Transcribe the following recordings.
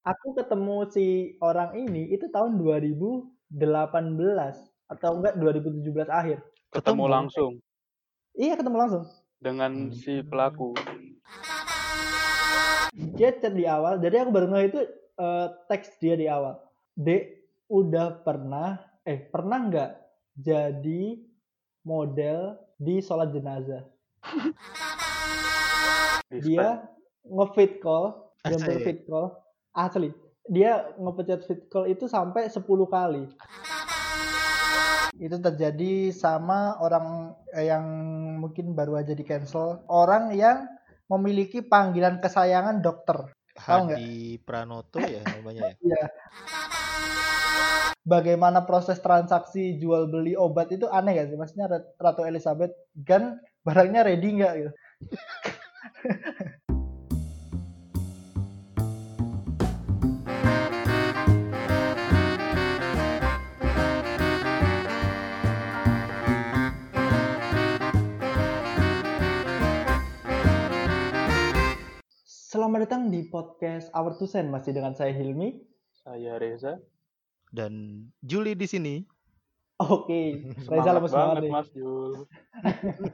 Aku ketemu si orang ini itu tahun 2018 atau enggak 2017 akhir. Ketemu Ketemu. langsung Iya ketemu langsung. dengan Hmm. si pelaku. Dia chat di awal, jadi aku baru ngeh itu eh, teks dia di awal. Dek, udah pernah, eh pernah nggak jadi model di sholat jenazah? Di Dia nge-fit call, dia fit call, asli. Dia ngepencet fit call itu sampai 10 kali. Itu terjadi sama orang eh, yang mungkin baru aja di cancel. Orang yang memiliki panggilan kesayangan dokter. Tahu? Hadi Pranoto ya namanya ya. Iya. Bagaimana proses transaksi jual beli obat itu aneh gak sih? Maksudnya Rat- Ratu Elizabeth kan barangnya ready nggak gitu? Selamat datang di podcast Our Two Cent masih dengan saya Hilmi. Saya Reza. Dan Juli di sini. Oke, Reza Semangat lemes banget banget nih. Mas Jul.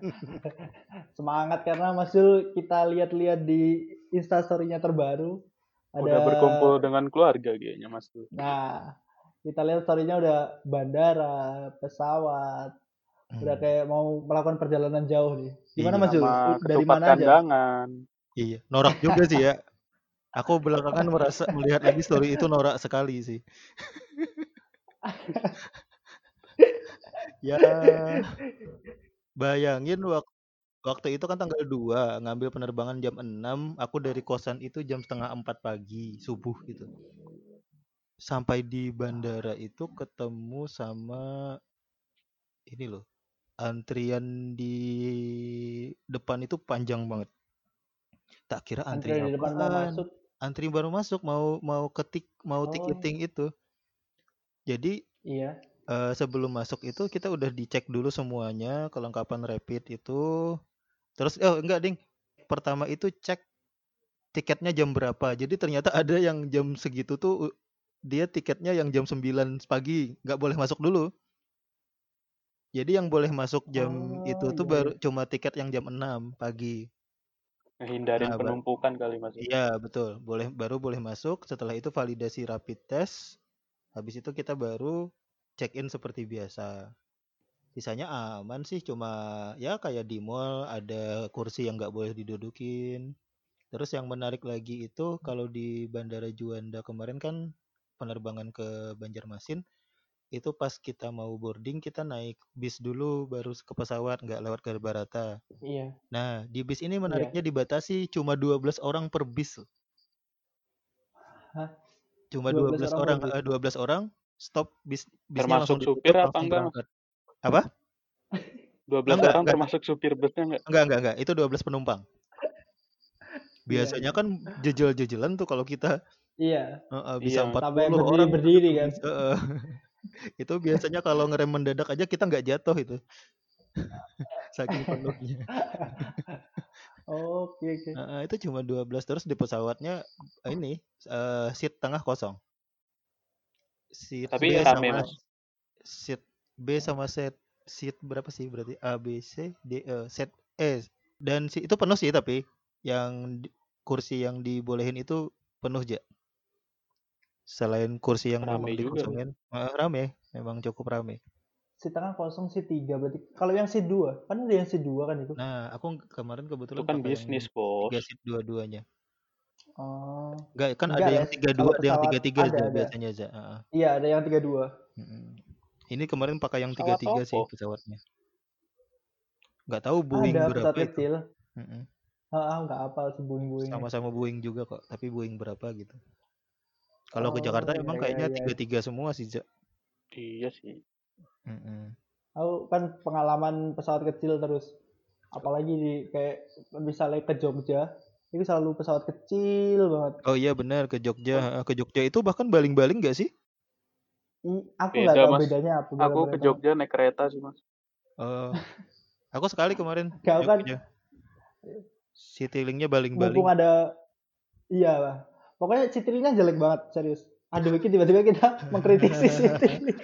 Semangat karena Mas Jul kita lihat-lihat di instastorynya terbaru. Ada, Udah berkumpul dengan keluarga kayaknya Mas Jul. Nah, kita lihat storynya udah bandara, pesawat, udah Hmm. kayak mau melakukan perjalanan jauh nih. Gimana Iya. Mas Jul? Dari mana aja? kandangan. Iya, norak juga sih ya. Aku belakangan merasa melihat lagi story itu norak sekali sih. ya, bayangin waktu waktu itu kan tanggal 2 ngambil penerbangan jam 6, aku dari kosan itu jam setengah 4 pagi, subuh gitu. Sampai di bandara itu ketemu sama ini loh. Antrian di depan itu panjang banget. Tak kira antri Antrian di depan mau masuk. Antri baru masuk mau mau ketik mau Oh. ticketing itu. Jadi Iya. eh, sebelum masuk itu kita udah dicek dulu semuanya kelengkapan rapid itu. Terus oh enggak ding. Pertama itu cek tiketnya jam berapa. Jadi ternyata ada yang jam segitu tuh dia tiketnya yang jam 9 pagi, nggak boleh masuk dulu. Jadi yang boleh masuk jam itu Oh, tuh iya, baru cuma tiket yang jam 6 pagi. Ngehindarin Nah, penumpukan kali Mas. Jul. Iya, betul. Boleh baru boleh masuk. Setelah itu validasi rapid test. Habis itu kita baru check in seperti biasa. Sisanya aman sih, cuma ya kayak di mall ada kursi yang nggak boleh didudukin. Terus yang menarik lagi itu kalau di Bandara Juanda kemarin kan penerbangan ke Banjarmasin itu pas kita mau boarding kita naik bis dulu baru ke pesawat nggak lewat ke Barata. Iya. Nah, di bis ini Iya. menariknya dibatasi cuma 12 orang per bis. Hah? Cuma 12 12 orang orang, per bis? eh, 12 orang stop bis bisnya Termasuk langsung supir ditutup apa enggak, berangkat. Apa? 12 Enggak, orang enggak. termasuk supir busnya enggak? Enggak, enggak, enggak. Itu 12 penumpang. Iya, Biasanya iya. kan jejel-jejelan tuh kalau kita Iya. eh, eh, bisa Iya. 40 Sampai berdiri orang berdiri kan. eh, eh. Itu biasanya kalau ngerem mendadak aja kita nggak jatuh itu. Saking penuhnya. Oke, oke. Eh, eh, itu cuma 12 terus di pesawatnya eh, ini eh, seat tengah kosong. Seat Tapi B sama Mas. seat B sama set seat berapa sih berarti A B C D E set E dan si itu penuh sih tapi yang di- kursi yang dibolehin itu penuh aja. Selain kursi yang memang Rame juga. dikosongin, eh, rame, memang cukup rame. Si tengah kosong si tiga berarti. Kalau yang si dua, kan ada yang si dua kan itu. Nah, aku kemarin Itu kebetulan kan pakai yang bisnis, Bos. tiga seat dua-duanya. Oh. Enggak, kan Enggak, ada yang Les. tiga dua, ada yang tiga tiga ada, aja ada. biasanya aja. Heeh. Iya, ada yang tiga dua. Ini kemarin pakai yang tiga tiga sih apa? pesawatnya. Nggak tahu Boeing Ada berapa pesawat itu. kecil. Mm-mm. Ah, nggak apal si Boeing Boeing. Sama-sama Boeing juga kok, tapi Boeing berapa gitu. Kalau ke Oh, Jakarta iya, emang iya, kayaknya iya. tiga-tiga semua sih, Ja. Iya sih. Mm-mm. Aku kan pengalaman pesawat kecil terus. Apalagi di kayak misalnya ke Jogja, itu selalu pesawat kecil banget. Oh iya benar ke Jogja, ke Jogja itu bahkan baling-baling nggak sih? I- aku nggak Beda, tahu Mas. bedanya apa. Aku ke. Jogja naik kereta sih, Mas. Oh, aku sekali kemarin ke Kau kan Jogja. Citylink-nya baling-baling. mumpung ada iya lah. Pokoknya Citrilinya jelek banget serius aduh ini tiba-tiba kita mengkritisi Citrilli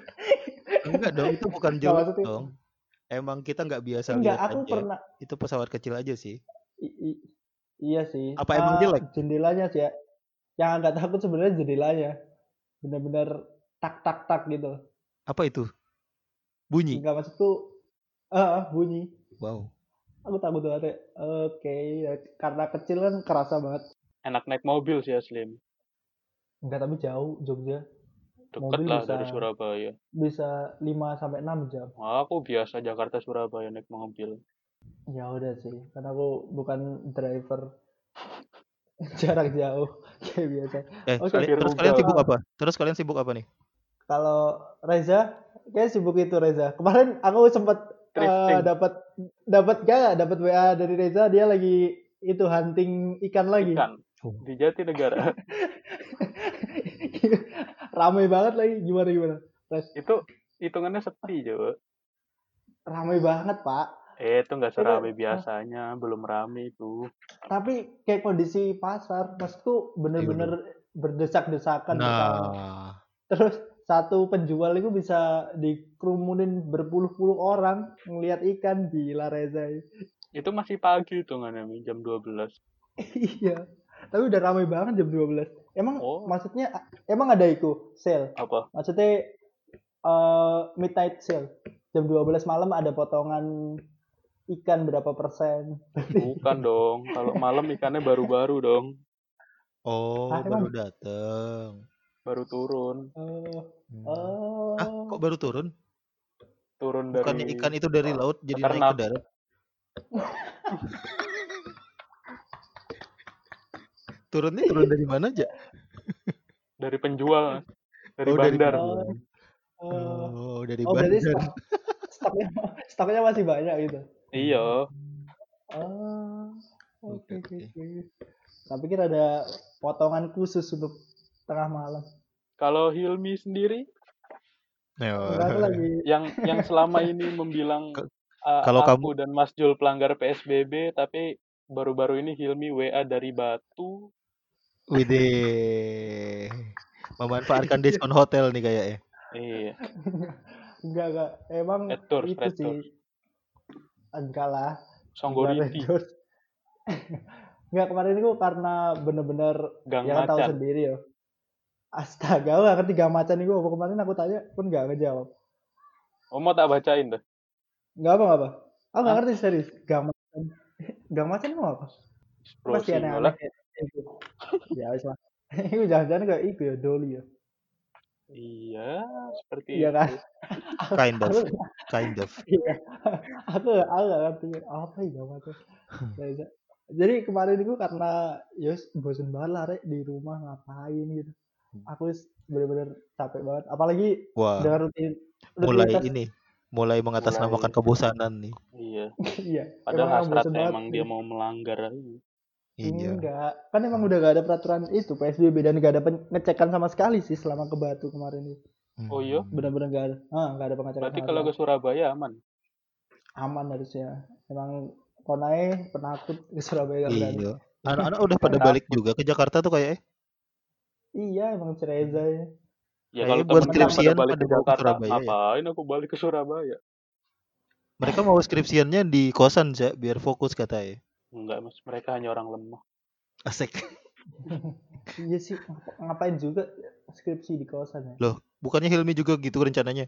Enggak dong, itu bukan jelek maksudnya- dong. Emang kita nggak biasa enggak lihat aku aja. pernah Itu pesawat kecil aja sih. I- i- iya sih. Apa emang Ah, jelek? Jendelanya sih ya. Yang agak takut sebenarnya jendelanya. Bener-bener tak tak tak gitu. Apa itu? Bunyi. Enggak maksudku ah bunyi. Wow. Aku takut banget. ya. Oke, ya, karena kecil kan kerasa banget. Enak naik mobil sih Aslim. Enggak tapi jauh Jogja. Deket Mobil lah bisa- dari Surabaya. Bisa 5 sampai 6 jam. Aku biasa Jakarta Surabaya naik mobil. Ya udah sih, karena aku bukan driver jarak jauh kayak biasa. Eh, Oke. kalian- terus kalian sibuk apa? Terus kalian sibuk apa nih? Kalau Reza, kayak sibuk itu Reza. Kemarin aku sempat Thrifting. dapat dapat gak dapat WA dari Reza dia lagi itu hunting ikan lagi. Ikan. Di Jatinegara. Ramai banget lagi gimana gimana. Itu hitungannya sepi coba. ramai banget pak. Eh, itu nggak Itu- serame biasanya. Belum rame itu. Tapi kayak kondisi pasar, maksudku bener-bener berdesak-desakan. pertama. Nah, Terus satu penjual itu bisa dikerumunin berpuluh-puluh orang ngelihat ikan gila Reza. Itu masih pagi hitungannya, Mi, jam 12. iya. Tapi udah ramai banget jam 12. Emang Oh. maksudnya emang ada itu sale. Apa? Maksudnya eh midnight sale. Jam 12 malam ada potongan ikan berapa persen. Bukan dong. Kalau malam ikannya baru-baru dong. oh Ah, baru dateng. Baru turun. Oh, oh. Ah, kok baru turun? Turun Bukannya dari... ikan itu dari laut jadi naik ke darat? Turunnya turun dari mana aja? dari penjual. Dari Oh, dari bandar. penjual. Oh, Oh, dari oh bandar. stok, stoknya stoknya masih banyak gitu. Iya. Oh, oke Oke. Tapi kira ada potongan khusus untuk tengah malam. Kalau Hilmi sendiri lagi yang yang selama ini membilang uh, kalau aku dan Mas Jul pelanggar PSBB tapi baru-baru ini Hilmi WA dari Batu Widih. Memanfaatkan diskon hotel nih kayaknya. iya. Enggak enggak. Emang Red Doors, itu Red sih. Enggak lah. Songgoriti Enggak, kemarin itu karena bener-bener Gang ya kan tahu sendiri ya. Astaga ngerti gang macan itu. Apa kemarin aku tanya pun gak ngejawab. Oh mau tak bacain dah? Enggak apa enggak apa. Aku gak Hah? ngerti serius. Gang macan. Gang macan itu apa? Pasti aneh-aneh ya wis lah itu jangan-jangan kayak itu ya doli ya iya seperti iya itu kan Kind of. aku Kind of. Iya. aku aku gak ngerti apa ya macam jadi kemarin itu karena ya wis, bosen banget lah rek di rumah ngapain gitu aku wis bener-bener capek banget apalagi Wah, dengan rutin mulai rutinitas ini. Mulai mengatasnamakan Mulai. kebosanan nih. iya iya padahal emang bosen hasratnya banget emang dia mau melanggar Iya. enggak kan emang udah gak ada peraturan itu PSBB dan gak ada pengecekan sama sekali sih selama ke Batu kemarin itu Oh iya? Hmm. bener-bener gak ada ah gak ada pengecekan berarti kalau ke. Surabaya aman aman harusnya emang konai penakut ke Surabaya gak berani Iya. Anak-anak udah pada balik juga ke Jakarta tuh kayaknya. iya emang si Reza ya ya kalau buat temen pada skripsian balik pada ke Jakarta Surabaya ya. ngapain aku balik ke Surabaya Mereka mau skripsiannya di kosan ya, biar fokus katanya. Enggak mas mereka hanya orang lemah Asik. iya sih ngap- ngapain juga skripsi di kosan ya Loh, bukannya Hilmi juga gitu rencananya?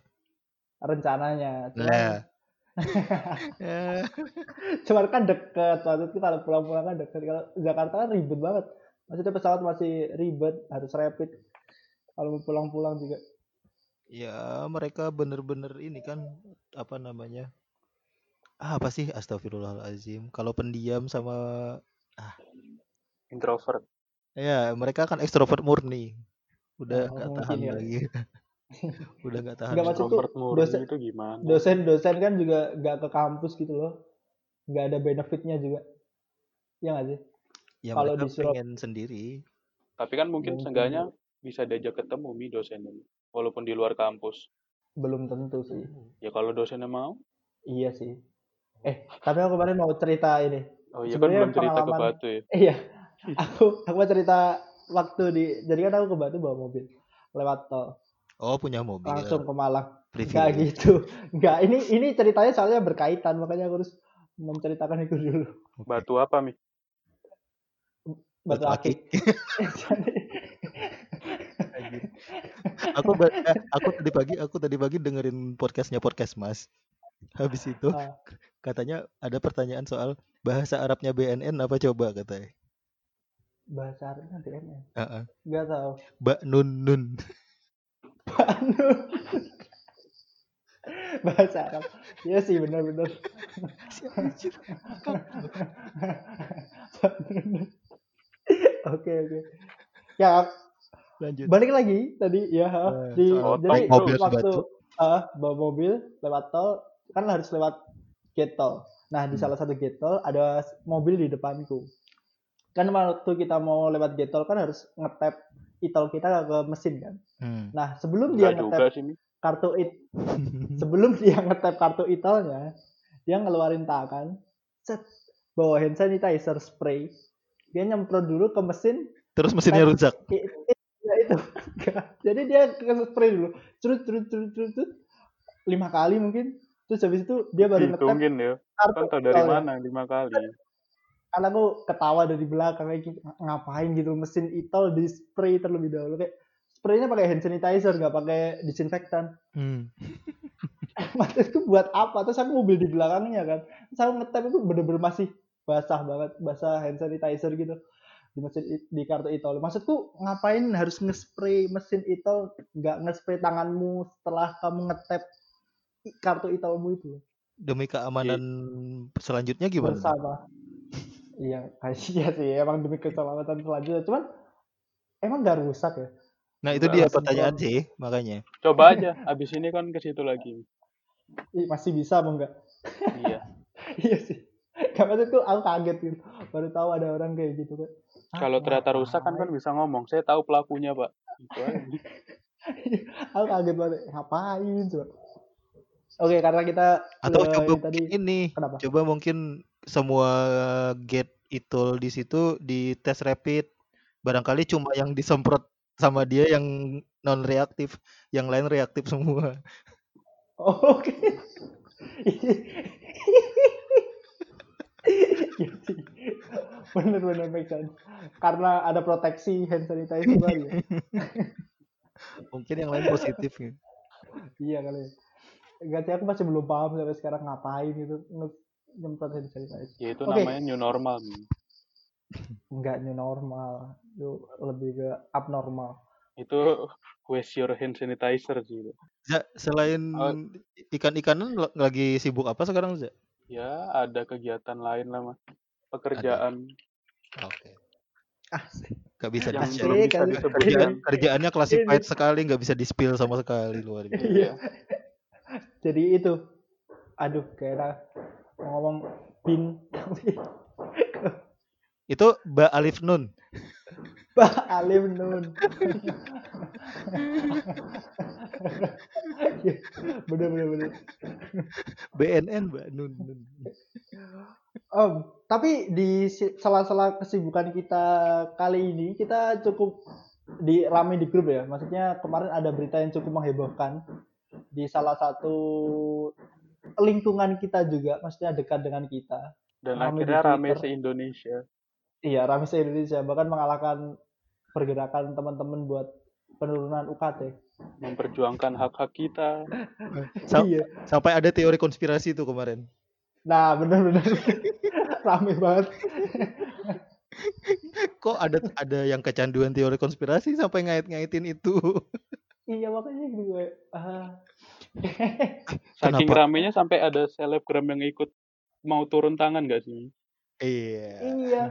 rencananya cuman, Nah. Eh, cuman kan deket maksudku kalau pulang-pulang kan deket kalau Jakarta kan ribet banget maksudnya pesawat masih ribet harus rapid kalau mau pulang-pulang juga ya mereka bener-bener ini kan apa namanya? Ah, apa sih astagfirullahalazim. Kalau pendiam sama introvert ya mereka kan ekstrovert murni. Udah Oh, nggak mungkin tahan ya. lagi. Udah nggak tahan. Maksudku introvert murni dosen- itu gimana dosen-dosen kan juga nggak ke kampus gitu loh nggak ada benefitnya juga ya nggak sih Ya kalau mereka di Surab- pengen sendiri. tapi kan mungkin Mungkin. seenggaknya bisa diajak ketemu mi dosennya walaupun di luar kampus belum tentu sih ya kalau dosennya mau iya sih eh tapi aku kemarin mau cerita ini oh iya kan Sebenarnya belum cerita ke pengalaman- Batu ya iya aku aku mau cerita waktu di jadi kan aku ke Batu bawa mobil lewat tol Oh, punya mobil. langsung ke Malang. Enggak gitu. Enggak, ini ini ceritanya soalnya berkaitan makanya aku harus menceritakan itu dulu. Batu apa, Mi? Batu Batu akik. aku eh, aku tadi pagi aku tadi pagi dengerin podcastnya podcast Mas. Habis itu Ah. Katanya ada pertanyaan soal bahasa Arabnya BNN apa coba katanya. Bahasa Arabnya BNN. Heeh. Enggak tahu. Mbak Nun Nun. Anu. Bahasa Arab. Iya sih benar-benar. Oke oke. Ya Lanjut. balik lagi tadi ya. Eh, di jadi mobil waktu ah bawa mobil lewat tol kan harus lewat gate tol. Nah di Hmm. salah satu gate tol ada mobil di depanku. Kan waktu kita mau lewat gate tol kan harus ngetap e-tol kita ke mesin kan. Hmm. Nah sebelum dia ngetap kartu it sebelum dia ngetap kartu e-tolnya dia ngeluarin tangan set bawa hand sanitizer spray dia nyemprot dulu ke mesin Terus mesinnya rusak. i- i- ya itu jadi dia ke spray dulu curut curut curut curut curut. lima kali mungkin terus habis itu dia baru ngetap ya. kartu Kan tau dari mana lima kali. karena aku ketawa dari belakang kayak gitu, ngapain gitu mesin e-tol di spray terlebih dahulu kayak spraynya pakai hand sanitizer nggak pakai disinfektan Hmm. maksudku buat apa terus aku mobil di belakangnya kan terus aku ngetap itu bener-bener masih basah banget basah hand sanitizer gitu di mesin di kartu e-tol maksudku ngapain harus nge-spray mesin e-tol nggak nge-spray tanganmu setelah kamu ngetap i- kartu e-tolmu itu Demi keamanan selanjutnya gimana? bersama iya iya sih emang demi keselamatan selanjutnya cuman emang nggak rusak ya Nah, itu dia pertanyaan sih, makanya. Coba aja. Abis ini kan ke situ lagi. Ih, masih bisa apa enggak Iya. iya sih Gak maksudku aku kaget gitu baru tahu ada orang kayak gitu kan Ah, Kalau ternyata rusak kan kan bisa ngomong. Saya tahu pelakunya, Pak. Itu aja. aku kaget banget ngapain coba oke karena kita Atau eh, coba tadi ini, kenapa coba mungkin semua gate itu di situ di tes rapid. Barangkali cuma yang disemprot sama dia yang non reaktif, yang lain reaktif semua. Oh, oke sih. bener-bener make sense karena ada proteksi hand sanitizer ya? Mungkin yang lain positif gitu. iya kali ya. Enggak sih aku masih belum paham sampai sekarang ngapain gitu nge- nyemprot hand sanitizer Ya itu Oke. namanya new normal. Enggak new normal itu lebih ke abnormal Itu waste your hand sanitizer sih. Za, selain Oh. ikan-ikanan lagi sibuk apa sekarang, Za? Ya ada kegiatan lain lah, Mas. Pekerjaan Oke. asik Gak bisa yang di belum bisa kali. disebutkan. Kerjaan, kerjaannya classified sekali, nggak bisa di spill sama sekali luar biasa. Iya. Jadi itu, aduh kayak mau ngomong bin, Itu Mbak Alif Nun. Pak Alim Nun. Bener bener bener. BNN Mbak Nun. Nun. Om, tapi di sela-sela kesibukan kita kali ini kita cukup di rame di grup ya. Maksudnya kemarin ada berita yang cukup menghebohkan di salah satu lingkungan kita juga, maksudnya dekat dengan kita. Dan Rame akhirnya rame se-Indonesia. Iya, rame se Indonesia bahkan mengalahkan pergerakan teman-teman buat penurunan UKT. Memperjuangkan hak-hak kita. Sam- Iya. Sampai ada teori konspirasi tuh kemarin. Nah, bener-bener rame banget. Kok ada ada yang kecanduan teori konspirasi sampai ngait-ngaitin itu? iya makanya gitu gue. Ah. Saking ramenya sampai ada selebgram yang ikut mau turun tangan gak sih? iya. iya.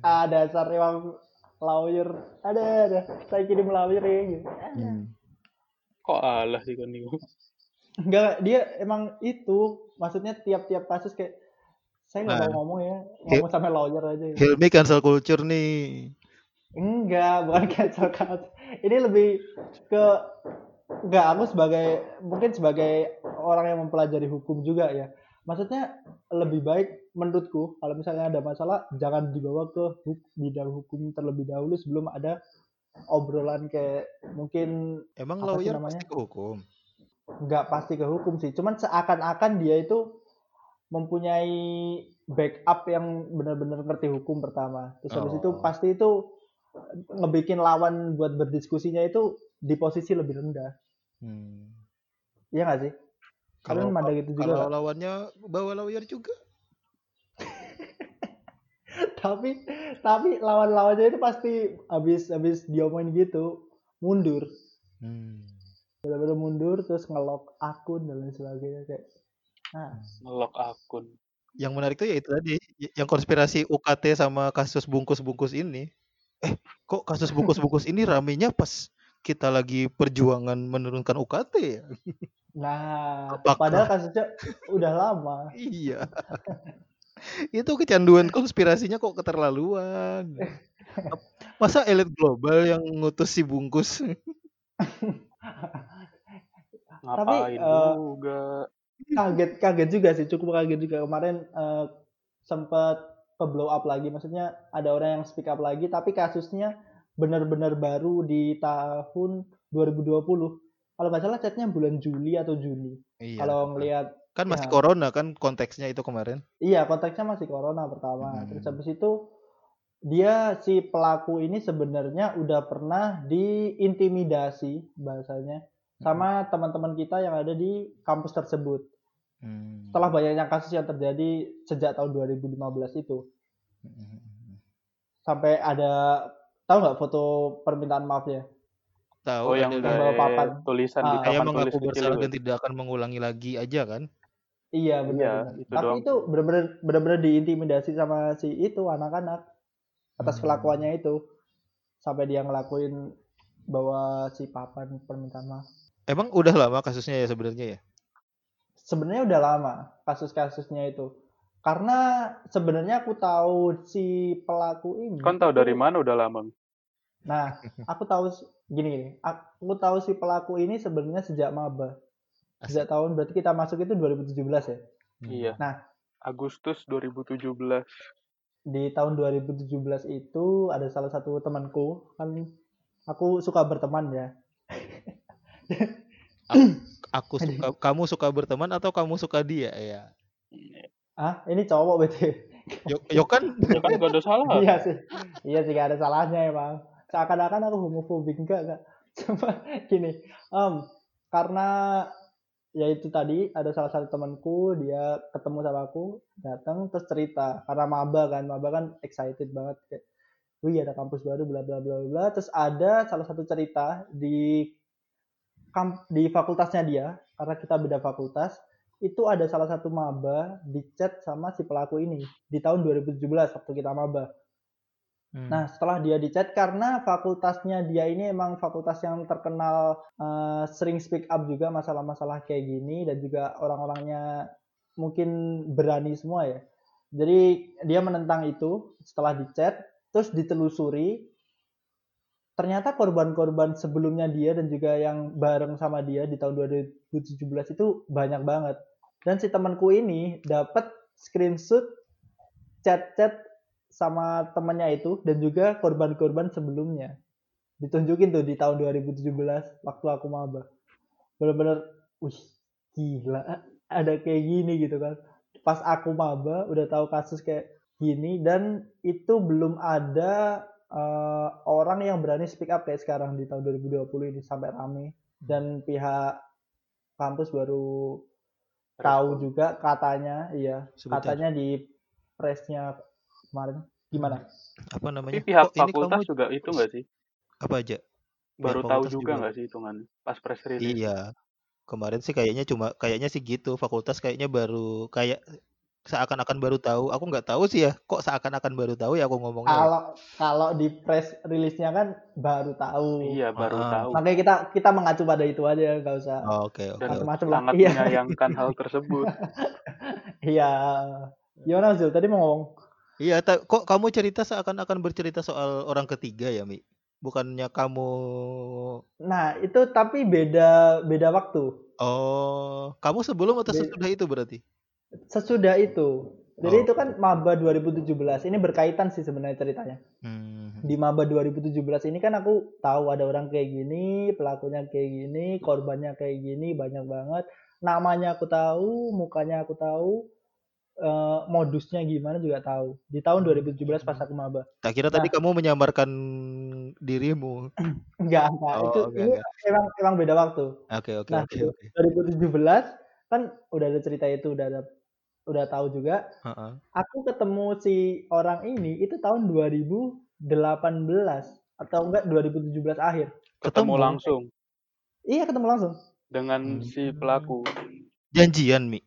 Ada dasar emang lawyer. Ada ada. Saya kirim lawyer ya gitu. Hmm. Kok alah sih kan nih? Enggak, dia emang itu maksudnya tiap-tiap kasus kayak saya nggak Nah. mau ngomong ya, ngomong sampai lawyer aja. gitu. Hilmi cancel culture nih. Enggak, bukan cancel culture. Ini lebih ke enggak aku sebagai mungkin sebagai orang yang mempelajari hukum juga ya. maksudnya lebih baik menurutku kalau misalnya ada masalah jangan dibawa ke huk- bidang hukum terlebih dahulu sebelum ada obrolan kayak mungkin Emang lawyer namanya? pasti ke hukum. nggak pasti ke hukum sih cuman seakan-akan dia itu mempunyai backup yang benar-benar ngerti hukum pertama terus habis itu Oh. pasti itu ngebikin lawan buat berdiskusinya itu di posisi lebih rendah Hmm. iya nggak sih kalian Kalau mandang itu juga kalau lawannya bawa lawyer juga. tapi tapi lawan-lawannya itu pasti habis habis diomongin gitu mundur Hmm. benar-benar mundur terus ngelok akun dan lain sebagainya kayak nah ngelok akun. Yang menarik tuh ya itu tadi, yang konspirasi UKT sama kasus bungkus-bungkus ini. Eh, kok kasus bungkus-bungkus ini ramenya pas kita lagi perjuangan menurunkan UKT ya? nah Apakah- padahal kasusnya udah lama Iya. itu kecanduan konspirasinya kok keterlaluan. Masa elit global yang ngutus si bungkus? Ngapain eh, juga. kaget kaget juga sih cukup kaget juga kemarin eh, sempat ke blow up lagi maksudnya ada orang yang speak up lagi tapi kasusnya benar-benar baru di tahun 2020 kalau nggak salah chatnya bulan Juli atau Juni Iya. kalau ngelihat kan masih ya. corona kan konteksnya itu kemarin. iya konteksnya masih corona pertama Hmm. terus habis itu dia si pelaku ini sebenarnya udah pernah diintimidasi bahasanya sama teman-teman kita yang ada di kampus tersebut Hmm. setelah banyaknya kasus yang terjadi sejak tahun 2015 itu Hmm. sampai ada tahu nggak foto permintaan maafnya Tahu Oh yang dari papan. tulisan Ah. di saya papan mengaku tulis kecil bersalah itu. dan tidak akan mengulangi lagi aja kan? iya Iya, benar itu tapi doang. itu benar-benar benar-benar diintimidasi sama si itu anak-anak atas Hmm. kelakuannya itu sampai dia ngelakuin bawa si papan permintaan maaf Emang udah lama kasusnya ya sebenarnya ya? Sebenarnya udah lama kasus-kasusnya itu karena sebenarnya aku tahu si pelaku ini Kan tahu dari mana udah lama? Nah, aku tahu gini gini. Aku tahu si pelaku ini sebenarnya sejak maba. Sejak tahun berarti kita masuk itu 2017 ya. Hmm. Iya. Nah. Agustus 2017. Di tahun 2017 itu ada salah satu temanku kan aku suka berteman ya. Aku suka kamu suka berteman atau kamu suka dia ya? Ah, ini cowok berarti. Yo, yo kan Ya kan gak ada salah. iya sih. Iya sih gak ada salahnya emang. Seakan-akan aku homofobik enggak enggak. Cuma gini, em, karena ya itu tadi ada salah satu temanku dia ketemu sama aku datang terus cerita karena maba kan maba kan excited banget kayak wih ada kampus baru bla bla bla bla terus ada salah satu cerita di di fakultasnya dia karena kita beda fakultas itu ada salah satu maba di chat sama si pelaku ini di tahun 2017 waktu kita maba Hmm. Nah, setelah dia dicat karena fakultasnya dia ini emang fakultas yang terkenal eh, sering speak up juga masalah-masalah kayak gini dan juga orang-orangnya mungkin berani semua ya. Jadi dia menentang itu setelah dicat, terus ditelusuri ternyata korban-korban sebelumnya dia dan juga yang bareng sama dia di tahun 2017 itu banyak banget. Dan si temanku ini dapat screenshot chat-chat sama temannya itu dan juga korban-korban sebelumnya. Ditunjukin tuh di tahun 2017 waktu aku maba. Bener-bener, wih gila ada kayak gini gitu kan. Pas aku maba udah tahu kasus kayak gini dan itu belum ada eh, orang yang berani speak up kayak sekarang di tahun 2020 ini sampai rame dan pihak kampus baru tahu juga katanya iya Sebentar. katanya di pressnya kemarin gimana apa Tapi namanya? pihak Kok ini fakultas kamu juga itu nggak sih? apa aja? Baru Pihak tahu juga. nggak sih hitungan pas press release? Iya. Kemarin sih kayaknya cuma kayaknya sih gitu. Fakultas kayaknya baru kayak seakan-akan baru tahu. Aku nggak tahu sih ya. Kok seakan-akan baru tahu ya aku ngomongnya. ya? kalau kalau di press rilisnya kan baru tahu Iya baru Ah. tahu. makanya kita kita mengacu pada itu aja nggak usah Oh, Oke oke. Dan oke. macam-macam lah sangat iya menyayangkan hal tersebut. iya gimana Zul tadi mau ngomong Iya, kok kamu cerita seakan-akan bercerita soal orang ketiga ya, Mi? Bukannya kamu nah itu tapi beda beda waktu Oh, kamu sebelum atau sesudah itu berarti? Sesudah itu. Jadi Oh. itu kan maba 2017. Ini berkaitan sih sebenarnya ceritanya. Hmm. Di maba 2017 ini kan aku tahu ada orang kayak gini, pelakunya kayak gini, korbannya kayak gini, banyak banget. Namanya aku tahu, mukanya aku tahu, eh, modusnya gimana juga tahu. Di tahun 2017 pas aku maba. Tak kira tadi Nah. kamu menyamarkan dirimu. Enggak, enggak. Oh, itu enggak, ini enggak. emang emang beda waktu. Oke oke Nah, oke oke. 2017 kan udah ada cerita itu, udah ada udah tahu juga. Heeh. Aku ketemu si orang ini itu tahun 2018 atau enggak 2017 akhir. Ketemu Ketemu. langsung Iya, ketemu langsung. dengan si pelaku. Janjian mi.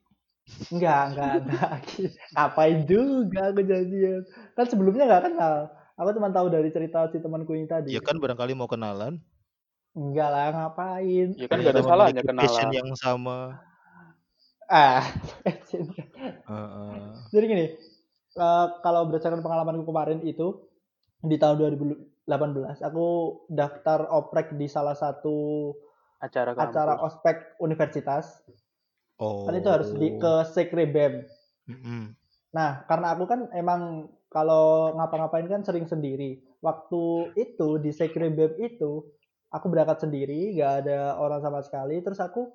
Enggak, enggak ada. Ngapain juga aku janjian. Kan sebelumnya enggak kenal. Aku cuma tahu dari cerita si temanku ini tadi. Ya kan barangkali mau kenalan. Enggak lah, ngapain? Ya kan gak ada salahnya kenalan. yang sama. Ah. Heeh. Jadi gini, eh, kalau berdasarkan pengalamanku kemarin itu di tahun 2018 aku daftar oprek di salah satu Acara kampus. acara ospek universitas. Oh. Kan itu harus di ke sekre BEM. Mm-mm. Nah, karena aku kan emang kalau ngapa-ngapain kan sering sendiri. Waktu itu di sekre BEM itu aku berangkat sendiri, gak ada orang sama sekali. Terus aku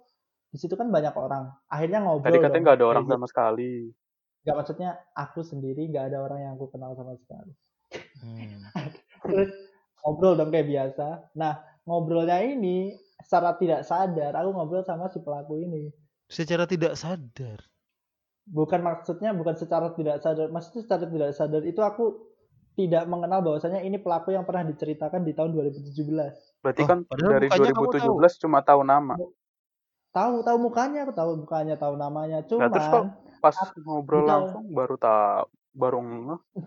di situ kan banyak orang. Akhirnya ngobrol. Tadi katanya nggak ada orang sama sekali. gitu. Gak maksudnya aku sendiri, gak ada orang yang aku kenal sama sekali. Hmm. Terus ngobrol dong kayak biasa. Nah, ngobrolnya ini secara tidak sadar aku ngobrol sama si pelaku ini. Secara tidak sadar. Bukan maksudnya bukan secara tidak sadar, maksudnya secara tidak sadar itu aku tidak mengenal bahwasanya ini pelaku yang pernah diceritakan di tahun 2017. Berarti Oh, kan dari mukanya kamu 2017 cuma tahu nama. Tahu tahu mukanya, aku tahu mukanya, tahu namanya. Nah, Cuman terus kok pas Aku- ngobrol Betul. langsung baru tahu baru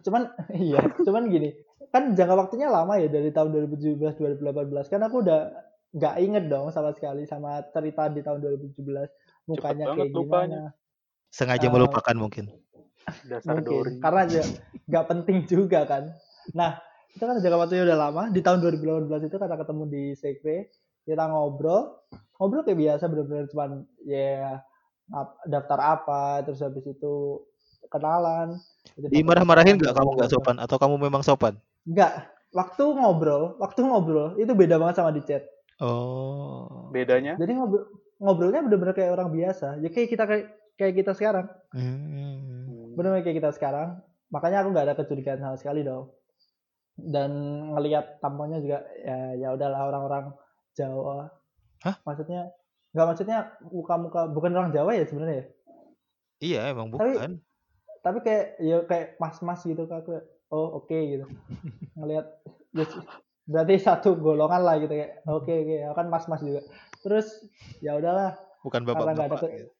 cuman iya, cuman gini. Kan jangka waktunya lama ya dari tahun 2017 2018. Kan aku udah nggak inget dong sama sekali sama cerita di tahun 2017 mukanya kayak lupanya. gimana. Sengaja Eh, melupakan mungkin. Dasar mungkin Dori. karena aja nggak penting juga kan nah itu kan jangka waktunya udah lama di tahun 2018 itu kata ketemu di sekre kita ngobrol ngobrol kayak biasa bener-bener cuman ya daftar apa terus habis itu kenalan. Dimarah-marahin nggak kamu nggak sopan? Atau kamu memang sopan? nggak. Waktu ngobrol waktu ngobrol itu beda banget sama di chat. Oh. Bedanya? Jadi ngobrol ngobrolnya bener-bener kayak orang biasa. Ya kayak kita kayak kayak kita sekarang. Hmm. benar kayak kita sekarang. Makanya aku nggak ada kecurigaan sama sekali dong. Dan ngelihat tampangnya juga ya ya udahlah orang-orang Jawa Hah? maksudnya nggak maksudnya muka-muka bukan orang Jawa ya sebenarnya ya Iya emang Tapi- bukan. tapi kayak ya kayak mas-mas gitu kak oh oke gitu ngelihat ya, berarti satu golongan lah gitu kayak oke oke aku kan mas-mas juga terus ya udahlah Bukan karena nggak ada bapak-bapak. ke-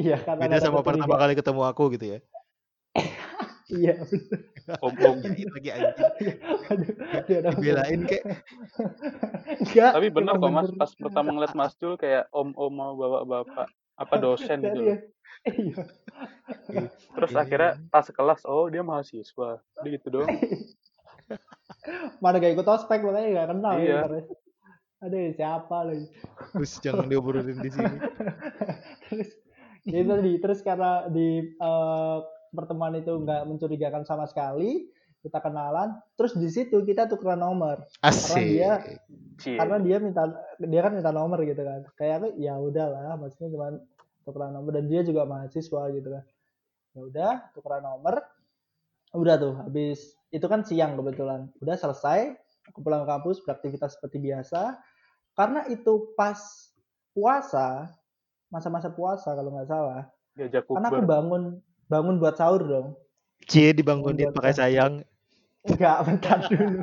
iya karena Beda ada sama pertama kali ketemu aku gitu ya. Iya om-om. Ini lagi anjing. ada Dibelain kayak enggak Tapi bener emang kok Mas, pas pertama ngeliat Mas Jul kayak om-om mau bapak-bapak apa dosen gitu. loh. Serius. Iya. Terus Iya. akhirnya pas kelas, oh dia mahasiswa. Udah gitu doang. Mana gak ikut ospek makanya gak kenal Iya. ya. Terus. Aduh siapa lagi. Terus jangan diobrolin di sini. terus ya tadi terus karena di eh, pertemuan itu nggak mencurigakan sama sekali kita kenalan terus di situ kita tukeran nomor. Asik. dia- Cie. karena dia minta dia kan minta nomor gitu kan. Kayak aku ya udahlah maksudnya cuma tukeran nomor. Dan dia juga mahasiswa gitu kan. Ya udah tukeran nomor. Udah tuh habis itu kan siang kebetulan. Udah selesai aku pulang ke kampus beraktivitas seperti biasa. Karena itu pas puasa masa-masa puasa kalau nggak salah Diajak karena aku bangun bangun buat sahur dong. Cie dibangunin pakai sayang. enggak bentar dulu.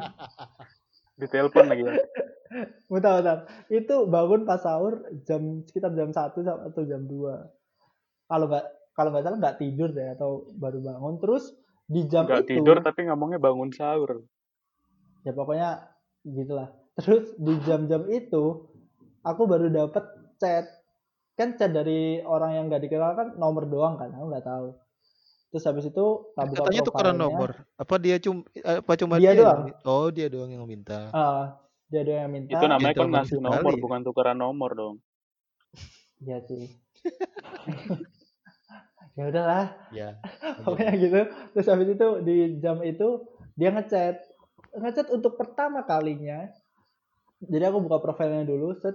Ditelepon lagi ya. bentar bentar. Itu bangun pas sahur jam sekitar jam 1 atau jam 2 kalau nggak kalau nggak salah nggak tidur deh atau baru bangun. Terus di jam Nggak itu tidur tapi ngomongnya bangun sahur. ya pokoknya gitulah. Terus di jam-jam itu aku baru dapet chat. Kan chat dari orang yang nggak dikenal kan nomor doang kan aku nggak tahu terus habis itu buka Katanya tukeran nomor. Apa dia cum apa cuma Dia yang doang. mi- oh, dia doang yang minta. Ah, dia doang yang minta Itu namanya kan ngasih nomor, ya. bukan tukeran nomor dong. Iya sih. ya udahlah Ya. pokoknya gitu terus habis itu di jam itu dia ngechat ngechat untuk pertama kalinya jadi aku buka profilnya dulu set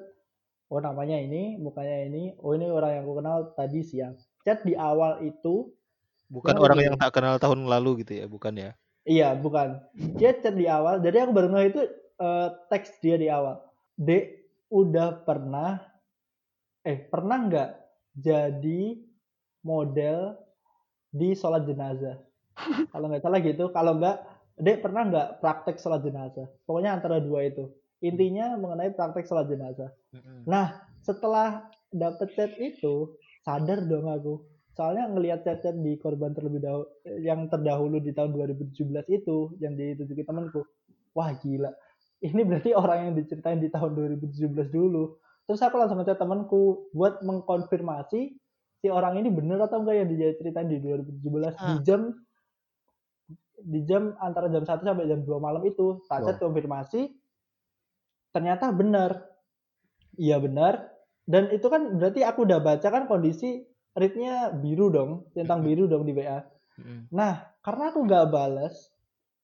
oh namanya ini mukanya ini oh ini orang yang aku kenal tadi siang chat di awal itu Bukan Yang orang lebih- yang tak kenal tahun lalu gitu ya, bukan ya? iya bukan. Dia chat di awal jadi aku baru ngeh itu eh, teks dia di awal. Dek udah pernah eh pernah nggak jadi model di sholat jenazah? Kalau nggak salah gitu kalau nggak dek pernah nggak praktek sholat jenazah? Pokoknya antara dua itu. Intinya mengenai praktek sholat jenazah. Nah setelah dapet chat itu sadar dong aku soalnya ngelihat chat-chat di korban terlebih dahulu yang terdahulu di tahun 2017 itu yang ditunjukin temanku. Wah gila. Ini berarti orang yang diceritain di tahun 2017 dulu. Terus aku langsung ngechat temanku buat mengkonfirmasi si orang ini bener atau enggak yang diceritain di 2017 di Ah. jam di jam antara jam 1 sampai jam 2 malam itu. Chat konfirmasi ternyata benar iya benar dan itu kan berarti aku udah baca kan kondisi readnya biru dong centang biru dong di WA Mm-mm. nah karena aku nggak balas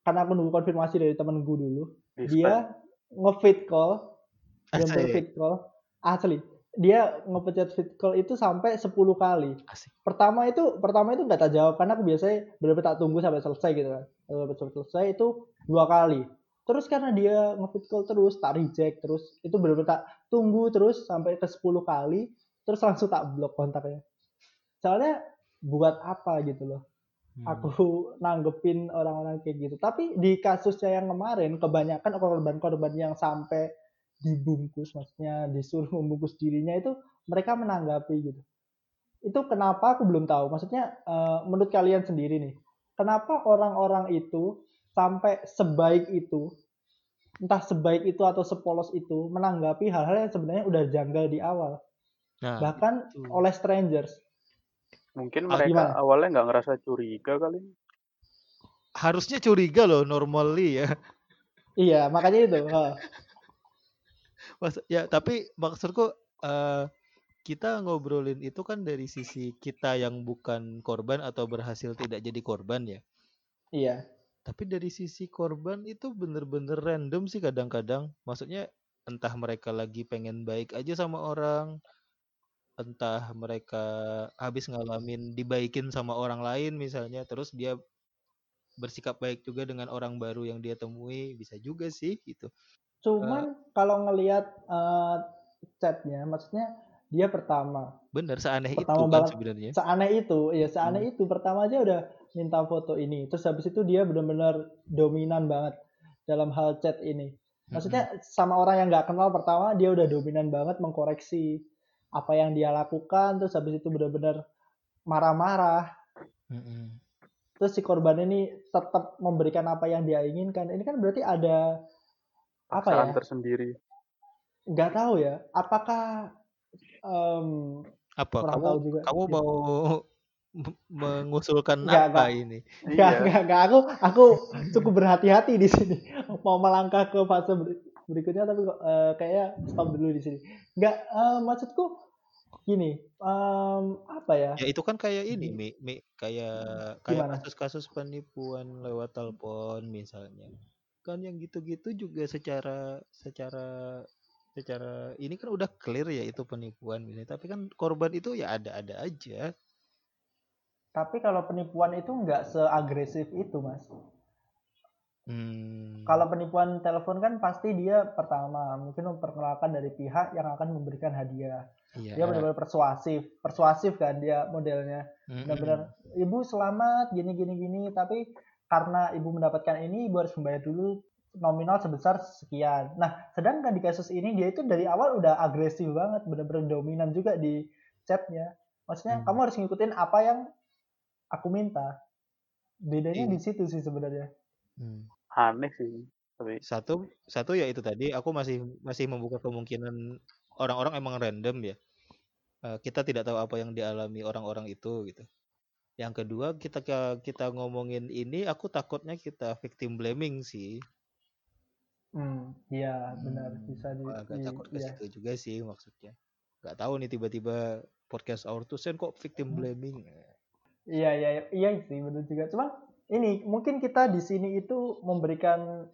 karena aku nunggu konfirmasi dari temenku dulu Di dia nge-fit call Asik. fit call. Asli dia ngepencet fit call itu sampai 10 kali. Asik. pertama itu pertama itu nggak tak jawab karena aku biasanya benar-benar tak tunggu sampai selesai gitu kan. Sampai selesai itu dua kali. Terus karena dia nge-fit call terus tak reject terus itu benar-benar tak tunggu terus sampai ke 10 kali terus langsung tak blok kontaknya soalnya buat apa gitu loh Hmm. aku nanggepin orang-orang kayak gitu. Tapi di kasusnya yang kemarin kebanyakan korban-korban yang sampai dibungkus, maksudnya disuruh membungkus dirinya itu mereka menanggapi gitu. Itu kenapa aku belum tahu. Maksudnya eh, menurut kalian sendiri nih, kenapa orang-orang itu sampai sebaik itu, entah sebaik itu atau sepolos itu menanggapi hal-hal yang sebenarnya udah janggal di awal, Nah, bahkan itu. oleh strangers. Mungkin Ah, mereka gimana? awalnya nggak ngerasa curiga kali. harusnya curiga loh normally ya. Iya, makanya itu. Mas, ya tapi maksudku eh, kita ngobrolin itu kan dari sisi kita yang bukan korban atau berhasil tidak jadi korban ya. Iya. Tapi dari sisi korban itu bener-bener random sih kadang-kadang. Maksudnya entah mereka lagi pengen baik aja sama orang, entah mereka habis ngalamin dibaikin sama orang lain misalnya, terus dia bersikap baik juga dengan orang baru yang dia temui, bisa juga sih gitu. Cuman kalau ngelihat eh, chatnya, maksudnya dia pertama, Bener seaneh itu Pertama kan banget. sebenarnya. seaneh itu, ya seaneh Hmm. itu pertama aja udah minta foto ini, terus habis itu dia benar-benar dominan banget dalam hal chat ini. Maksudnya sama orang yang nggak kenal pertama dia udah dominan banget mengkoreksi apa yang dia lakukan, terus habis itu benar-benar marah-marah. Mm-mm. Terus si korban ini tetap memberikan apa yang dia inginkan. Ini kan berarti ada apa ya? Paksaan tersendiri. nggak tahu ya apakah em, Apa kamu tahu juga kamu mau mengusulkan Nggak, apa nggak. ini? nggak Iya. nggak nggak aku aku cukup berhati-hati di sini mau melangkah ke fase ber- berikutnya tapi kok eh, kayaknya stop dulu di sini nggak eh, maksudku gini em, apa ya Ya itu kan kayak ini, Mi, Mi, kayak kayak kasus-kasus penipuan lewat telepon misalnya. Kan yang gitu-gitu juga secara secara secara ini kan udah clear ya itu penipuan misalnya. Tapi kan korban itu ya ada-ada aja. tapi kalau penipuan itu nggak seagresif itu mas Hmm. kalau penipuan telepon kan pasti dia pertama mungkin memperkenalkan dari pihak yang akan memberikan hadiah iya. dia benar-benar persuasif persuasif kan dia modelnya Mm-mm. benar-benar ibu selamat gini gini gini tapi karena ibu mendapatkan ini ibu harus membayar dulu nominal sebesar sekian nah sedangkan di kasus ini dia itu dari awal udah agresif banget benar-benar dominan juga di chatnya maksudnya Hmm. kamu harus ngikutin apa yang aku minta bedanya Iya. di situ sih sebenarnya Hmm. Aneh sih. Tapi Satu satu ya itu tadi aku masih masih membuka kemungkinan orang-orang emang random ya. Eh, kita tidak tahu apa yang dialami orang-orang itu gitu. Yang kedua kita kita ngomongin ini aku takutnya kita victim blaming sih. hmm iya benar Hmm, bisa di, Agak di- takut ke iya. situ juga sih maksudnya. Gak tahu nih tiba-tiba podcast our two sen kok victim Hmm. blaming. Iya iya iya sih betul juga. Cuma ini mungkin kita di sini itu memberikan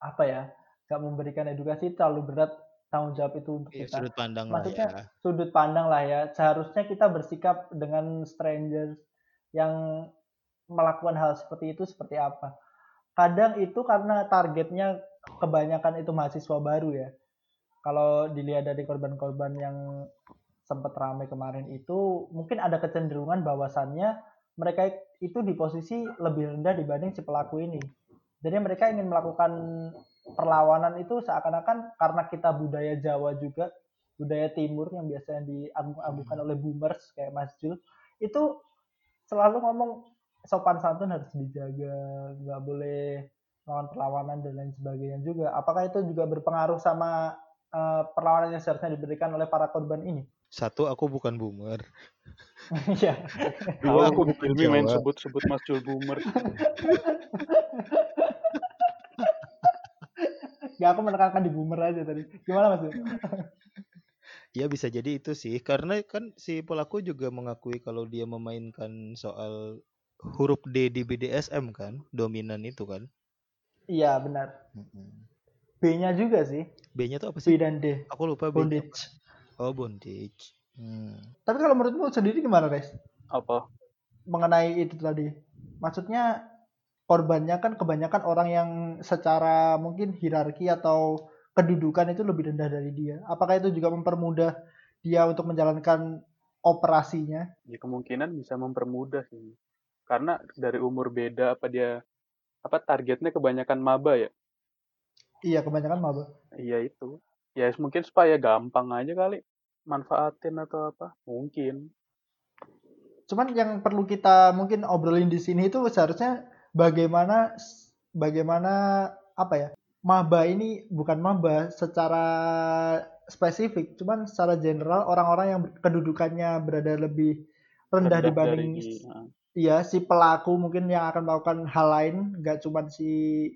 apa ya? Gak memberikan edukasi terlalu berat tanggung jawab itu untuk Iya, kita. sudut pandang lah Maksudnya ya. sudut pandang lah ya. Seharusnya kita bersikap dengan strangers yang melakukan hal seperti itu seperti apa. Kadang itu karena targetnya kebanyakan itu mahasiswa baru ya. Kalau dilihat dari korban-korban yang sempat ramai kemarin itu mungkin ada kecenderungan bahwasannya mereka itu di posisi lebih rendah dibanding si pelaku ini. Jadi mereka ingin melakukan perlawanan itu seakan-akan karena kita budaya Jawa juga, budaya Timur yang biasanya diagung-agungkan oleh boomers kayak Mas Jul, itu selalu ngomong sopan santun harus dijaga, nggak boleh melawan perlawanan dan lain sebagainya juga. Apakah itu juga berpengaruh sama uh, perlawanan yang seharusnya diberikan oleh para korban ini? Satu, aku bukan boomer. Iya. Dua, aku Hilmi main sebut-sebut Mas Jul Boomer. ya aku menekankan di boomer aja tadi. Gimana Mas? Ya bisa jadi itu sih, karena kan si pelaku juga mengakui kalau dia memainkan soal huruf D di BDSM kan, dominan itu kan. Iya benar. B-nya juga sih. B-nya tuh apa B sih? dan D. Aku lupa. Bondage. Oh, bondage. Hmm. Tapi kalau menurutmu sendiri gimana, Res? Apa? Mengenai itu tadi. Maksudnya korbannya kan kebanyakan orang yang secara mungkin hierarki atau kedudukan itu lebih rendah dari dia. Apakah itu juga mempermudah dia untuk menjalankan operasinya? Ya kemungkinan bisa mempermudah sih. Karena dari umur beda apa dia apa targetnya kebanyakan maba ya? Iya, kebanyakan maba. Iya itu. Ya mungkin supaya gampang aja kali manfaatin atau apa? Mungkin. Cuman yang perlu kita mungkin obrolin di sini itu seharusnya bagaimana bagaimana apa ya? Maba ini bukan maba secara spesifik, cuman secara general orang-orang yang kedudukannya berada lebih rendah, Rendah dibanding dari nah, Iya, si pelaku mungkin yang akan melakukan hal lain, nggak cuma si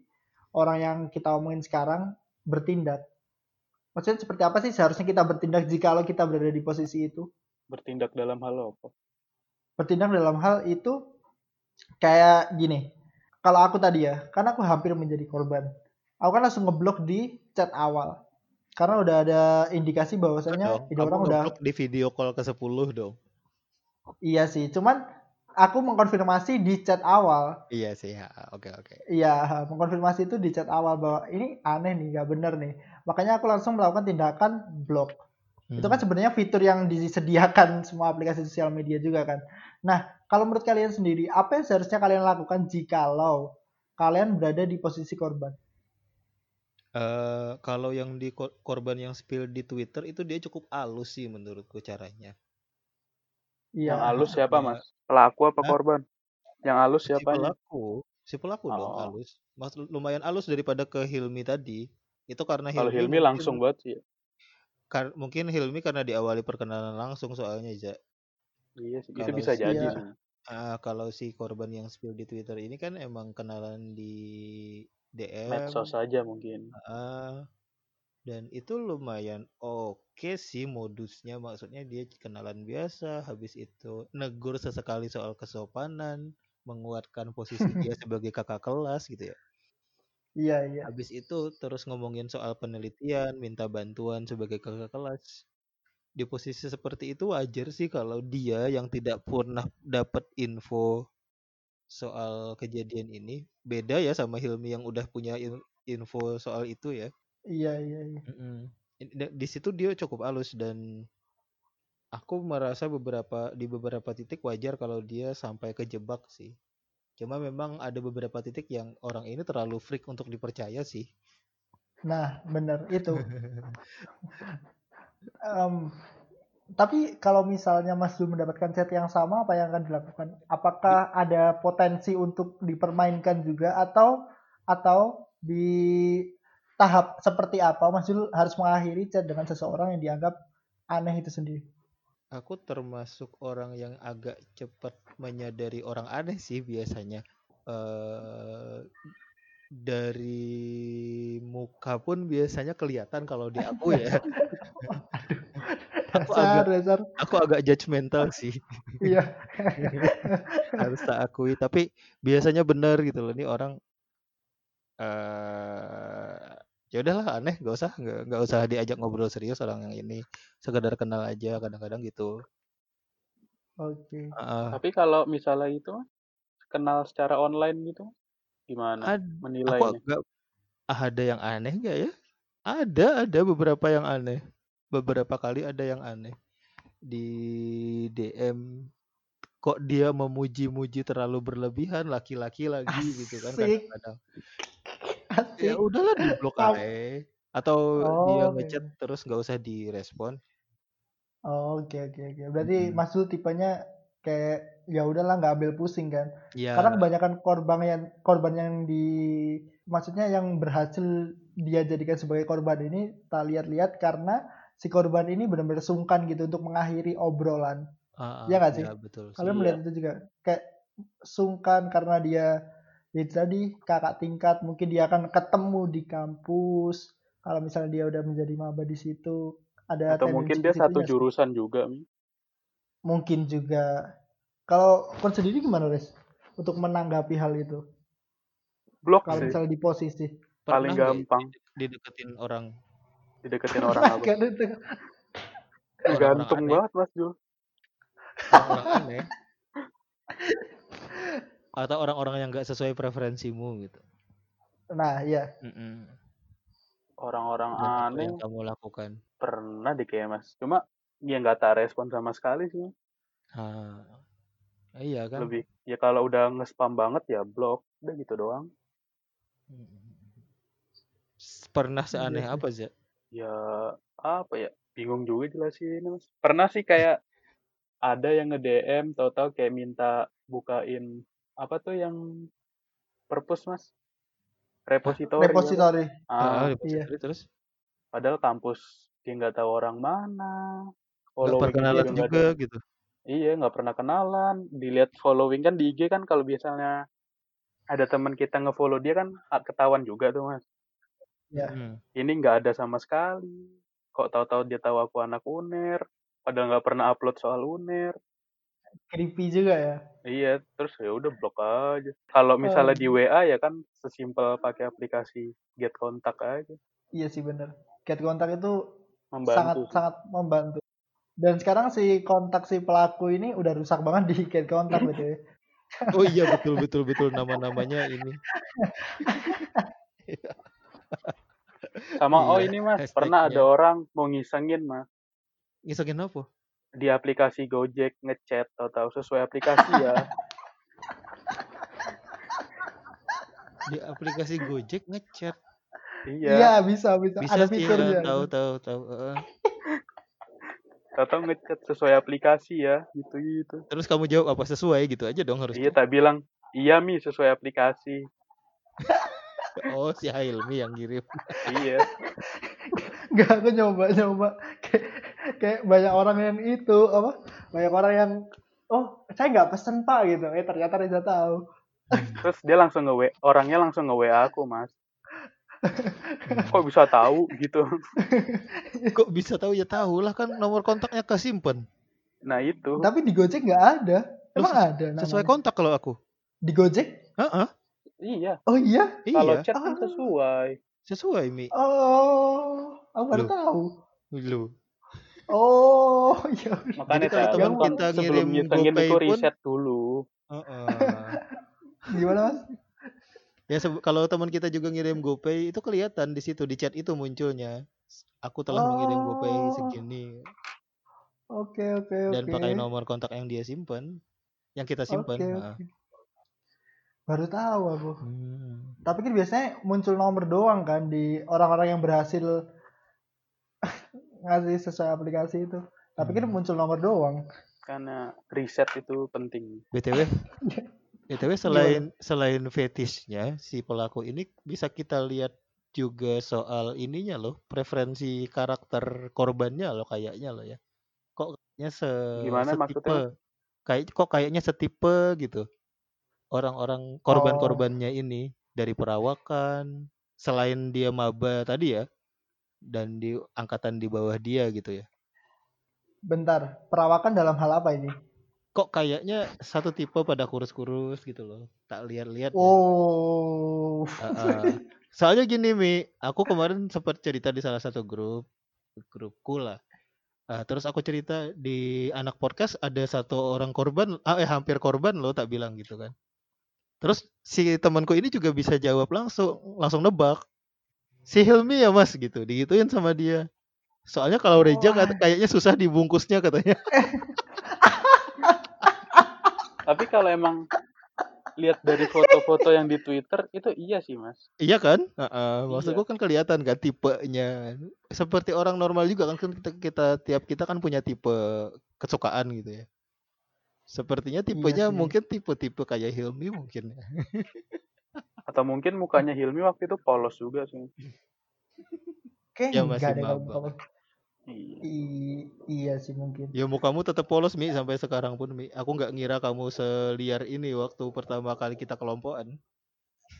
orang yang kita omongin sekarang bertindak. Maksudnya seperti apa sih seharusnya kita bertindak jika kita berada di posisi itu? bertindak dalam hal apa? Bertindak dalam hal itu kayak gini. Kalau aku tadi ya, karena aku hampir menjadi korban. Aku kan langsung ngeblok di chat awal. Karena udah ada indikasi Dong, ini kamu orang udah ngeblok di video call ke 10 dong. iya sih, cuman aku mengkonfirmasi di chat awal Iya sih, ya. oke oke. Iya, mengkonfirmasi itu di chat awal bahwa ini aneh nih, nggak bener nih. Makanya aku langsung melakukan tindakan blok. Itu kan Hmm. sebenarnya fitur yang disediakan semua aplikasi sosial media juga kan. Nah, kalau menurut kalian sendiri, apa yang seharusnya kalian lakukan jikalau kalian berada di posisi korban? Eh, kalau yang di kor- korban yang spill di Twitter itu dia cukup halus sih menurutku caranya. Iya. Yang halus siapa Iya. mas? Pelaku apa Hah? korban? Yang halus Si siapanya? pelaku, si pelaku dong Oh. halus. Mas lumayan halus daripada ke Hilmi tadi. Itu karena Kalau Hilmi, Hilmi mungkin- langsung banget sih. ya. kar- mungkin Hilmi karena diawali perkenalan langsung soalnya Ja. Iya sih, itu bisa si- jadi sih. Ah, kalau si korban yang spill di Twitter ini kan emang kenalan di DM. Medsos aja mungkin. Ah, dan itu lumayan oke sih modusnya. Maksudnya dia kenalan biasa, habis itu negur sesekali soal kesopanan, menguatkan posisi dia sebagai kakak kelas gitu ya. Iya, iya. Habis itu terus ngomongin soal penelitian, minta bantuan sebagai kakak kelas. Di posisi seperti itu wajar sih kalau dia yang tidak pernah dapat info soal kejadian ini beda ya sama Hilmi yang udah punya info soal itu ya. Iya, iya, iya. Di situ dia cukup halus dan aku merasa beberapa di beberapa titik wajar kalau dia sampai kejebak sih. Cuma memang ada beberapa titik yang orang ini terlalu freak untuk dipercaya sih. Nah, bener itu. Em, tapi kalau misalnya Mas Zul mendapatkan chat yang sama, apa yang akan dilakukan? Apakah ada potensi untuk dipermainkan juga atau atau di tahap seperti apa Mas Zul harus mengakhiri chat dengan seseorang yang dianggap aneh itu sendiri? Aku termasuk orang yang agak cepat menyadari orang aneh sih biasanya. eh dari muka pun biasanya kelihatan kalau di aku ya. Aku Dasar, agak dasar. aku agak judgmental sih. Iya. Harus tak akui, tapi biasanya benar gitu loh. Ini orang eh ya udahlah aneh, gak usah nggak nggak usah diajak ngobrol serius orang yang ini. Sekedar kenal aja kadang-kadang gitu. Oke. Heeh. Tapi kalau misalnya itu kenal secara online gitu, gimana Ad- menilainya? ada yang aneh nggak ya? Ada, ada beberapa yang aneh. Beberapa kali ada yang aneh. Di DM kok dia memuji-muji terlalu berlebihan laki-laki lagi gitu kan kadang-kadang. Ya udahlah di blok aja. Atau dia Oh, oke. ngechat terus nggak usah direspon. Oh, Oke, oke, oke. Berarti Mm-mm. Mas Dul tipenya kayak ya udahlah nggak ambil pusing kan. Karena Ya, kebanyakan korban yang korban yang di maksudnya yang berhasil dia jadikan sebagai korban ini tak lihat-lihat karena si korban ini benar-benar sungkan gitu untuk mengakhiri obrolan. ah, ah, Iya nggak sih? ya betul. Kalian Iya. melihat itu juga kayak sungkan karena dia ya itu tadi kakak tingkat mungkin dia akan ketemu di kampus. Kalau misalnya dia udah menjadi maba di situ ada Atau mungkin dia satu sih. jurusan juga, Mi. Mungkin juga. Kalau kon sendiri gimana, Res? Untuk menanggapi hal itu. Blok Kalau misalnya di posisi. paling Pernah gampang dideketin orang dideketin orang apa? Gantung banget, Mas Jul. orang-orang aneh, atau orang-orang yang nggak sesuai preferensimu gitu. Nah, iya. Mm-mm. Orang-orang Dan apa aneh yang kamu lakukan? pernah deh kayak Mas. Cuma ya nggak tak respon sama sekali sih. Ah, iya kan? Lebih ya kalau udah nge-spam banget ya blok. Udah gitu doang. Mm. Pernah seaneh sih. apa sih? Ya apa ya? Bingung juga jelasin Mas. Pernah sih kayak ada yang nge-DM tahu-tahu kayak minta bukain apa tuh yang perpus Mas? Repositori apa? Repositori. Ah, Ah, Iya. repository terus padahal kampus dia nggak tahu orang mana. nggak dia perkenalan juga ada. juga gitu. Iya, nggak pernah kenalan. Dilihat following kan di IG kan kalau biasanya ada teman kita nge-follow dia kan ah, ketahuan juga tuh mas. Ya. Hmm. Ini nggak ada sama sekali. Kok tahu-tahu dia tahu aku anak UNER, padahal nggak pernah upload soal UNER. Creepy juga ya. Iya, terus ya udah blok aja. Kalau misalnya di WA ya kan sesimpel pakai aplikasi get kontak aja, iya sih bener. Get kontak itu sangat membantu sih. sangat membantu. Dan sekarang si kontak si pelaku ini udah rusak banget di get kontak gitu ya. Oh iya betul betul betul nama-namanya ini. Sama oh ini mas, pernah ada orang mau ngisengin mas Ngisengin apa? Di aplikasi Gojek ngechat tahu-tahu sesuai aplikasi ya. Di aplikasi Gojek ngechat. Iya, Iya, bisa bisa. Bisa Ada fiturnya. ya, tahu tahu tahu. Tahu-tahu ngechat sesuai aplikasi ya, gitu gitu. Terus kamu jawab apa sesuai gitu aja dong Iya, harusnya. tak bilang iya mi sesuai aplikasi. Oh si Hilmi yang kirim. Iya, Enggak, aku nyoba nyoba kayak, kayak banyak orang yang itu apa? Banyak orang yang oh saya nggak pesen pak gitu. Eh ternyata Reza tahu. Terus dia langsung nge orangnya langsung nge WA aku mas. Kok bisa tahu gitu? Kok bisa tahu ya tahu lah kan nomor kontaknya kesimpan. Nah itu, Tapi di Gojek nggak ada. Emang ses- ada Sesuai namanya? kontak kalau aku. Di Gojek? Heeh. iya. Oh iya. Kalau Iya, chat kan Ah. sesuai. Sesuai Mi. Oh, aku baru Loh. tahu. Lu. Oh, iya. Makanya kalau teman kita ngirim GoPay itu pun- riset dulu. Heeh. Gimana mas? Ya kalau teman kita juga ngirim GoPay itu kelihatan di situ di chat itu munculnya. Aku telah mengirim GoPay Oh. segini Oke, oke, oke. dan pakai nomor kontak yang dia simpan, yang kita simpan. Oke, Heeh. oke. Baru tahu aku. Hmm. Tapi kan biasanya muncul nomor doang kan di orang-orang yang berhasil ngasih sesuai aplikasi itu. Tapi kan Hmm. muncul nomor doang. Karena riset itu penting. BTW, BTW selain selain fetishnya si pelaku ini bisa kita lihat juga soal ininya loh, preferensi karakter korbannya loh kayaknya loh ya. Kok kayaknya se Gimana setipe maksudnya? kayak kok kayaknya setipe gitu. Orang-orang korban-korbannya ini dari perawakan selain dia maba tadi ya dan di angkatan di bawah dia gitu ya. bentar. Perawakan dalam hal apa ini? Kok kayaknya satu tipe pada kurus-kurus gitu loh. Tak lihat-lihat. ya. Oh. Heeh. Soalnya gini Mi, aku kemarin sempat cerita di salah satu grup, grupku lah. Ah, terus aku cerita di anak podcast ada satu orang korban, ah, eh hampir korban loh tak bilang gitu kan. Terus si temanku ini juga bisa jawab langsung, langsung nebak. Si Hilmi ya mas gitu, digituin sama dia. Soalnya kalau Reja kat- kayaknya susah dibungkusnya katanya. Tapi kalau emang lihat dari foto-foto yang di Twitter itu iya sih mas. Iya kan? Heeh, maksudku Iya. kan kelihatan kan tipenya. Seperti orang normal juga kan kan kita, kita tiap kita kan punya tipe kesukaan gitu ya. Sepertinya tipenya sih. mungkin tipe-tipe kayak Hilmi mungkin ya. Atau mungkin mukanya Hilmi waktu itu polos juga sih. Kayaknya Ya, enggak masih deh kalau maba. kamu. Iya. I- iya sih mungkin. Ya mukamu tetap polos Mi sampai sekarang pun Mi. Aku nggak ngira kamu seliar ini waktu pertama kali kita kelompokan.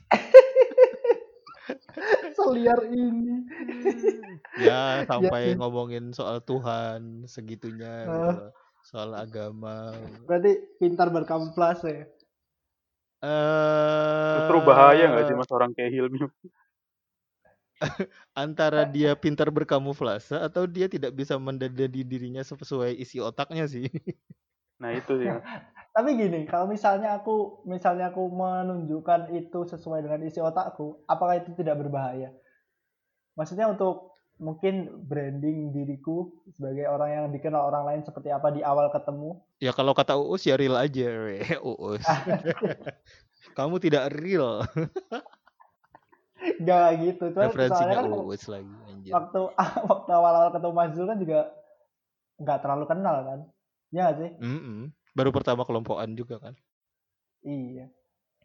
Seliar ini. Ya sampai sih. ngomongin soal Tuhan segitunya gitu Ah. Soal agama. Berarti pintar berkamuflase ya. Eh Justru bahaya nggak sih mas orang kayak Hilmi? antara dia pintar berkamuflase atau dia tidak bisa mendadadi dirinya sesuai isi otaknya sih. Nah itu sih. Tapi gini, kalau misalnya aku misalnya aku menunjukkan itu sesuai dengan isi otakku, apakah itu tidak berbahaya? Maksudnya untuk mungkin branding diriku sebagai orang yang dikenal orang lain seperti apa di awal ketemu. Ya kalau kata Uus ya real aja, we. Uus. Kamu tidak real. Gak gitu. Cuma Referensinya kan Uus lagi anjir. waktu waktu awal-awal ketemu Mas Zul kan juga nggak terlalu kenal kan. Iya nggak sih? Mm-mm. Baru pertama kelompokan juga kan. Iya.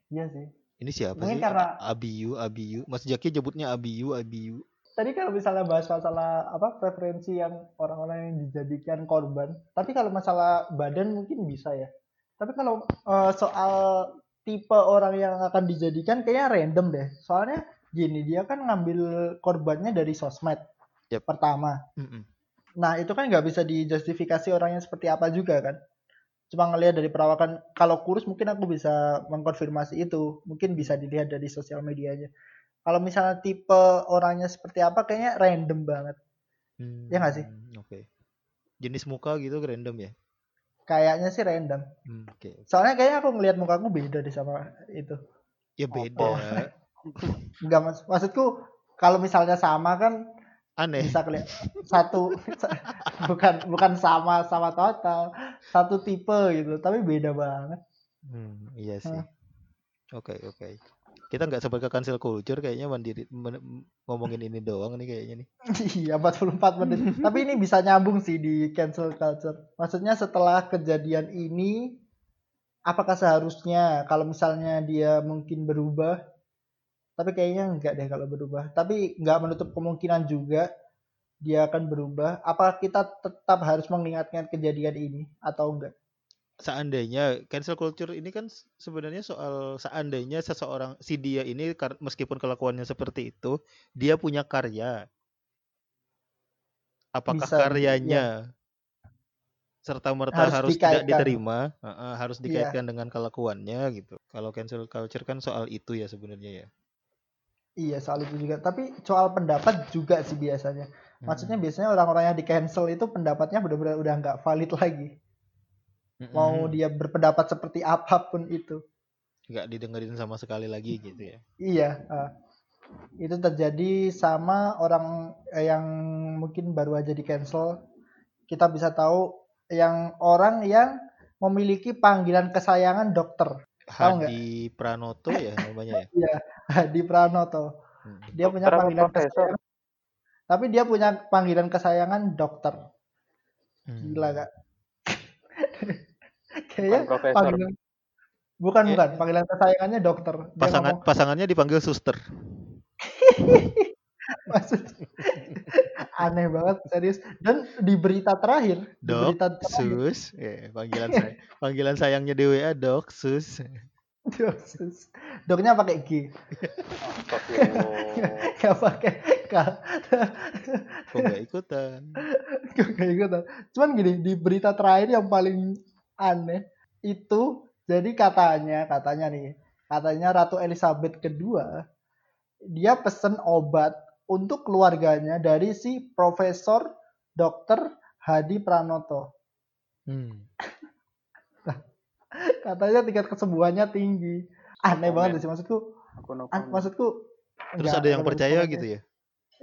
Iya sih. Ini siapa Mungkin sih? karena- Abiyu, Abiyu. Mas Jaki nyebutnya Abiyu, Abiyu. Tadi kalau misalnya bahas masalah apa preferensi yang orang-orang yang dijadikan korban, tapi kalau masalah badan mungkin bisa ya. Tapi kalau eh, soal tipe orang yang akan dijadikan kayaknya random deh. Soalnya gini, dia kan ngambil korbannya dari sosmed. Yap. Pertama. Mm-mm. Nah, itu kan nggak bisa dijustifikasi orangnya seperti apa juga kan. Cuma ngelihat dari perawakan, kalau kurus mungkin aku bisa mengkonfirmasi itu. Mungkin bisa dilihat dari sosial medianya. Kalau misalnya tipe orangnya seperti apa, kayaknya random banget. Ya nggak sih? Hmm, Oke. Jenis muka gitu random ya? Kayaknya sih random. Hmm, Oke. Soalnya kayaknya aku ngelihat mukaku beda deh sama itu. Ya beda. Enggak mas, maksudku kalau misalnya sama kan Aneh. bisa kelihatan satu bukan bukan sama sama total satu tipe gitu tapi beda banget Hmm, iya sih. Oke, oke. Kita nggak sebagai cancel culture kayaknya mandiri men- ngomongin ini doang nih kayaknya nih. iya 44 menit. Tapi ini bisa nyambung sih di cancel culture. Maksudnya setelah kejadian ini apakah seharusnya kalau misalnya dia mungkin berubah? Tapi kayaknya enggak deh kalau berubah. Tapi nggak menutup kemungkinan juga dia akan berubah. Apakah kita tetap harus mengingatkan kejadian ini atau enggak Seandainya cancel culture ini kan sebenarnya soal seandainya seseorang si dia ini meskipun kelakuannya seperti itu, dia punya karya. Apakah Bisa, karyanya serta merta Harus harus, tidak diterima, Heeh, harus Iya. dikaitkan dengan kelakuannya gitu. Kalau cancel culture kan soal itu ya sebenarnya ya. Iya soal itu juga. Tapi soal pendapat juga sih biasanya. Maksudnya Mm-mm. biasanya orang-orang yang di cancel itu pendapatnya benar-benar udah nggak valid lagi. Mau Mm-mm. dia berpendapat seperti apa pun itu. nggak didengerin sama sekali lagi gitu ya. Iya. ah. itu terjadi sama orang eh, yang mungkin baru aja di cancel. Kita bisa tahu yang orang yang memiliki panggilan kesayangan dokter. Tahu? Hadi Pranoto ya namanya ya. Iya, Hadi Pranoto. Mm. Dia punya Dokter panggilan profesor? kesayangan. Tapi dia punya panggilan kesayangan dokter. Hmm. Gila kak. Bukan Kayaknya profesor. panggilan bukan Ya. bukan panggilan kesayangannya dokter. Dia Pasangan ngomong, pasangannya dipanggil suster. maksud aneh banget serius. Dan di berita terakhir, di Dok, berita terakhir, sus, ya, panggilan saya, panggilan sayangnya DWA dok, sus. Dosis. Doknya pakai G. Gak pakai K. Kok nggak ikutan? Gak ikutan. Cuman gini, di berita terakhir yang paling aneh itu jadi katanya, katanya nih, katanya Ratu Elizabeth kedua dia pesen obat untuk keluarganya dari si Profesor Dr. Hadi Pranoto. Hmm. Katanya tingkat kesembuhannya tinggi. Aneh Komen. banget sih maksudku. Aku no an- maksudku Terus ada yang percaya gitu ya?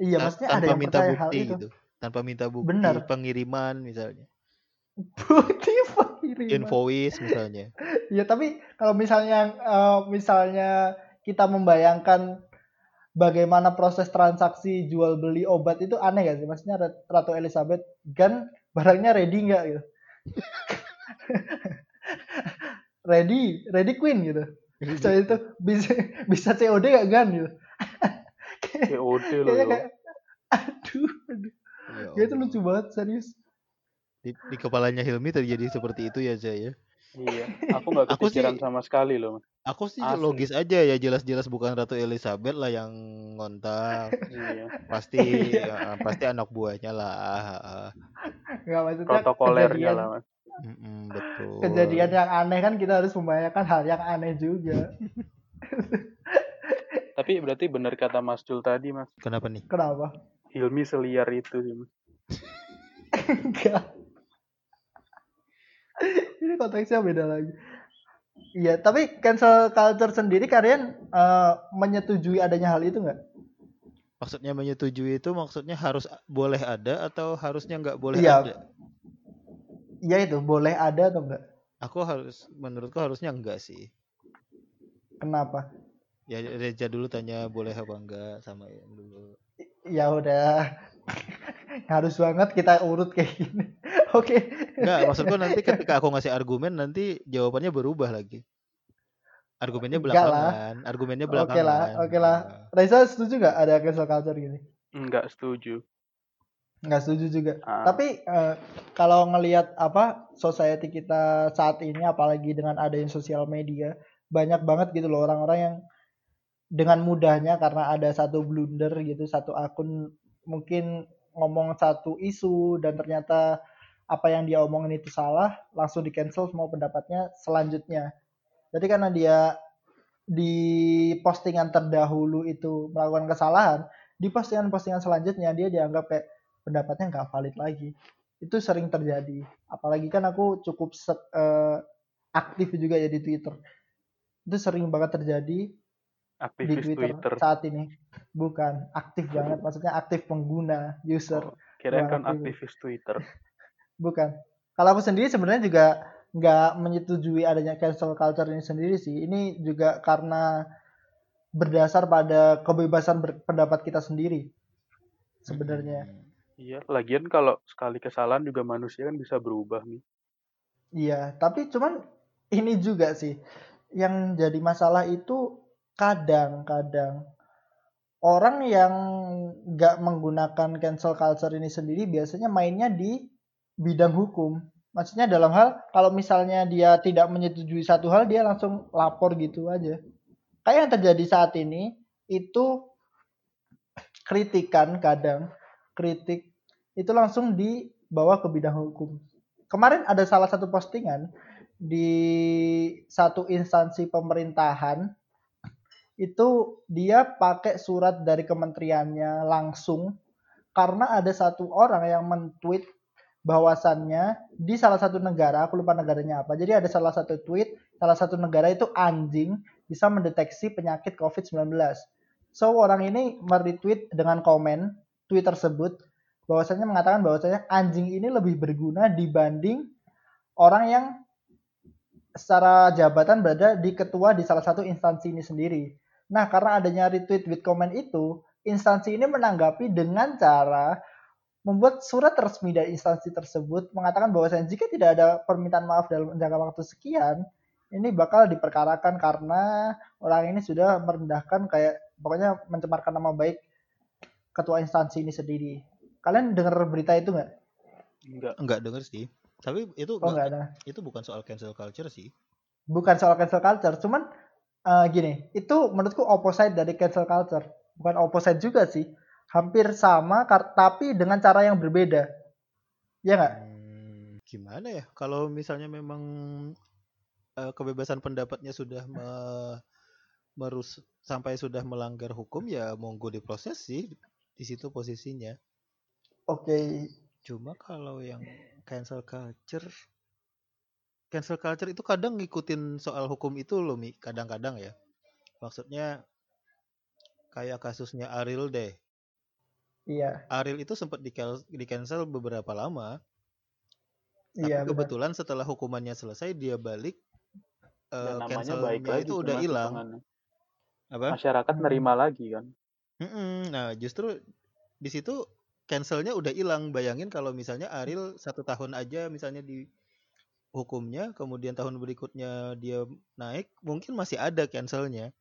Iya, Ta- maksudnya ada tanpa yang minta percaya hal bukti itu. gitu. Tanpa minta bukti Benar. pengiriman misalnya. Bukti pengiriman. Invoice misalnya. Ya tapi kalau misalnya eh, misalnya kita membayangkan bagaimana proses transaksi jual beli obat itu aneh gak sih? Maksudnya Rat- Ratu Elizabeth kan barangnya ready nggak gitu? ready, ready queen gitu. Saya itu bisa bisa COD gak gan gitu? COD loh. Kayak aduh, aduh. Ya Ya itu lucu banget serius. Di, di kepalanya Hilmi terjadi seperti itu ya Jaya. Iya. Aku nggak Aku sih- kepikiran sama sekali loh. Mas. Aku sih Asli. logis aja ya jelas-jelas bukan Ratu Elizabeth lah yang ngontak. Iya. Pasti ya, pasti anak buahnya lah. Nggak maksudnya Protokolernya kejadian- lah. Mas. Mm-mm, betul. kejadian yang aneh kan kita harus membayangkan hal yang aneh juga. Tapi berarti benar kata Mas Jul tadi, Mas. Kenapa nih? Kenapa? Hilmi seliar itu sih, Mas. Enggak. Ini konteksnya beda lagi. Iya, tapi cancel culture sendiri kalian eh, menyetujui adanya hal itu nggak? Maksudnya menyetujui itu maksudnya harus boleh ada atau harusnya nggak boleh Iya. ada? Iya itu, boleh ada atau enggak? Aku harus menurutku harusnya enggak sih. Kenapa? Ya Reja dulu tanya boleh apa enggak sama yang dulu. Ya udah. Harus banget kita urut kayak gini. Oke. Enggak, maksudku nanti ketika aku ngasih argumen nanti jawabannya berubah lagi. Argumennya Enggak lah. belakangan, argumennya Oke belakangan. lah, oke lah. Reza setuju nggak ada cancel culture gini? Enggak setuju. Nggak setuju juga. Ah, Tapi eh, kalau ngelihat apa society kita saat ini apalagi dengan adanya sosial media, banyak banget gitu loh orang-orang yang dengan mudahnya karena ada satu blunder gitu, satu akun mungkin ngomong satu isu dan ternyata apa yang dia omongin itu salah, langsung di cancel semua pendapatnya selanjutnya. Jadi karena dia di postingan terdahulu itu melakukan kesalahan, di postingan-postingan selanjutnya dia dianggap kayak pendapatnya nggak valid lagi. Itu sering terjadi. Apalagi kan aku cukup eh, aktif juga ya di Twitter. Itu sering banget terjadi di aktivis Twitter, Twitter. saat ini. Bukan aktif banget, maksudnya aktif pengguna, user. Oh, bukan kan aktivis. aktivis Twitter. Bukan. Kalau aku sendiri sebenarnya juga nggak menyetujui adanya cancel culture ini sendiri sih. Ini juga karena berdasar pada kebebasan berpendapat kita sendiri. Sebenarnya. Hmm. Iya, lagian kalau sekali kesalahan juga manusia kan bisa berubah nih. Iya, tapi cuman ini juga sih yang jadi masalah itu kadang-kadang orang yang nggak menggunakan cancel culture ini sendiri biasanya mainnya di bidang hukum. Maksudnya dalam hal kalau misalnya dia tidak menyetujui satu hal dia langsung lapor gitu aja. Kayak yang terjadi saat ini itu kritikan kadang kritik itu langsung dibawa ke bidang hukum. Kemarin ada salah satu postingan di satu instansi pemerintahan itu dia pakai surat dari kementeriannya langsung karena ada satu orang yang men-tweet bahwasannya di salah satu negara, aku lupa negaranya apa. Jadi ada salah satu tweet, salah satu negara itu anjing bisa mendeteksi penyakit COVID-19. So orang ini meretweet dengan komen tweet tersebut bahwasanya mengatakan bahwasanya anjing ini lebih berguna dibanding orang yang secara jabatan berada di ketua di salah satu instansi ini sendiri. Nah, karena adanya retweet with comment itu, instansi ini menanggapi dengan cara membuat surat resmi dari instansi tersebut mengatakan bahwasanya jika tidak ada permintaan maaf dalam jangka waktu sekian, ini bakal diperkarakan karena orang ini sudah merendahkan kayak pokoknya mencemarkan nama baik ketua instansi ini sendiri. Kalian dengar berita itu nggak? Enggak. Enggak denger sih. Tapi itu Oh nggak- nggak ada. itu bukan soal cancel culture sih. Bukan soal cancel culture, cuman eh, gini, itu menurutku opposite dari cancel culture. Bukan opposite juga sih, hampir sama, tapi dengan cara yang berbeda. Ya nggak? Hmm, gimana ya? Kalau misalnya memang eh, kebebasan pendapatnya sudah me- merus sampai sudah melanggar hukum ya monggo diproses sih di situ posisinya. Oke, Cuma kalau yang cancel culture cancel culture itu kadang ngikutin soal hukum itu loh Mi, kadang-kadang ya. Maksudnya kayak kasusnya Ariel deh. iya, Ariel itu sempat di, di cancel beberapa lama. Tapi iya benar. kebetulan setelah hukumannya selesai dia balik eh, Dan namanya cancelnya baik lagi itu tuh, udah hilang. Apa? Masyarakat Hmm. nerima lagi kan. Mm-mm. Nah, justru di situ cancelnya udah hilang. Bayangin kalau misalnya Ariel satu tahun aja misalnya di hukumnya, kemudian tahun berikutnya dia naik, mungkin masih ada cancelnya.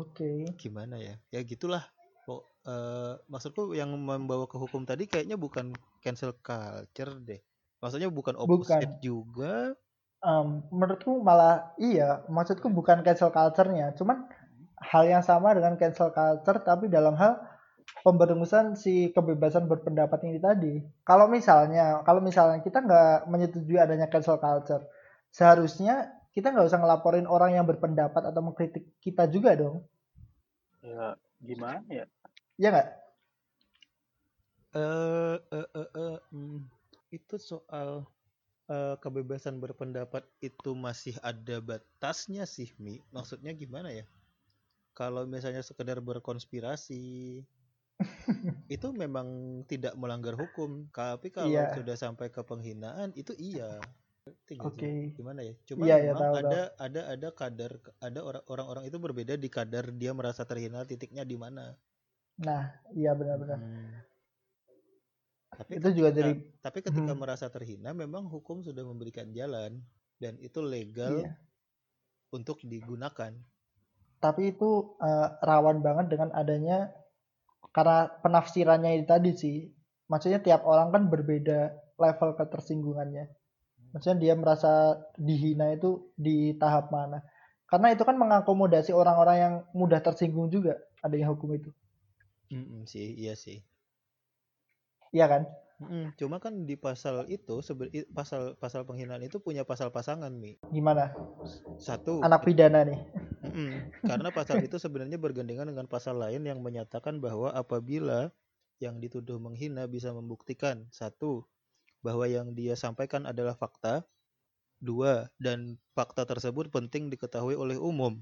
Oke, Gimana ya? Ya gitulah. Kok eh, maksudku yang membawa ke hukum tadi kayaknya bukan cancel culture deh. Maksudnya bukan opposite Bukan. juga. Em, menurutku malah iya, maksudku bukan cancel culture-nya, cuman hal yang sama dengan cancel culture tapi dalam hal pemberengusan si kebebasan berpendapat ini tadi. Kalau misalnya, kalau misalnya kita nggak menyetujui adanya cancel culture, seharusnya kita nggak usah ngelaporin orang yang berpendapat atau mengkritik kita juga dong, Ya gimana ya? ya nggak? Eh, eh, eh, eh, hmm, itu soal eh, kebebasan berpendapat itu masih ada batasnya sih, Mi. Maksudnya gimana ya? Kalau misalnya sekedar berkonspirasi, itu memang tidak melanggar hukum. Tapi kalau Iya. sudah sampai ke penghinaan, itu iya. Oke. Gimana ya? Cuma Iya, iya, memang tahu, ada ada ada kadar ada orang- orang-orang itu berbeda di kadar dia merasa terhina titiknya di mana. Nah, iya benar-benar. Hmm. Tapi Itu juga dari tapi ketika Hmm. merasa terhina memang hukum sudah memberikan jalan dan itu legal iya. untuk digunakan. Tapi itu eh, rawan banget dengan adanya karena penafsirannya itu tadi sih. Maksudnya tiap orang kan berbeda level ketersinggungannya. Maksudnya dia merasa dihina itu di tahap mana. Karena itu kan mengakomodasi orang-orang yang mudah tersinggung juga adanya hukum itu. Mm-mm, sih, iya sih. Iya kan? Mm-mm, Cuma kan di pasal itu pasal pasal penghinaan itu punya pasal pasangan mi. Gimana? Satu, Anak pidana nih. Mm-mm, karena pasal itu sebenarnya bergandengan dengan pasal lain yang menyatakan bahwa apabila yang dituduh menghina bisa membuktikan satu bahwa yang dia sampaikan adalah fakta, dua dan fakta tersebut penting diketahui oleh umum,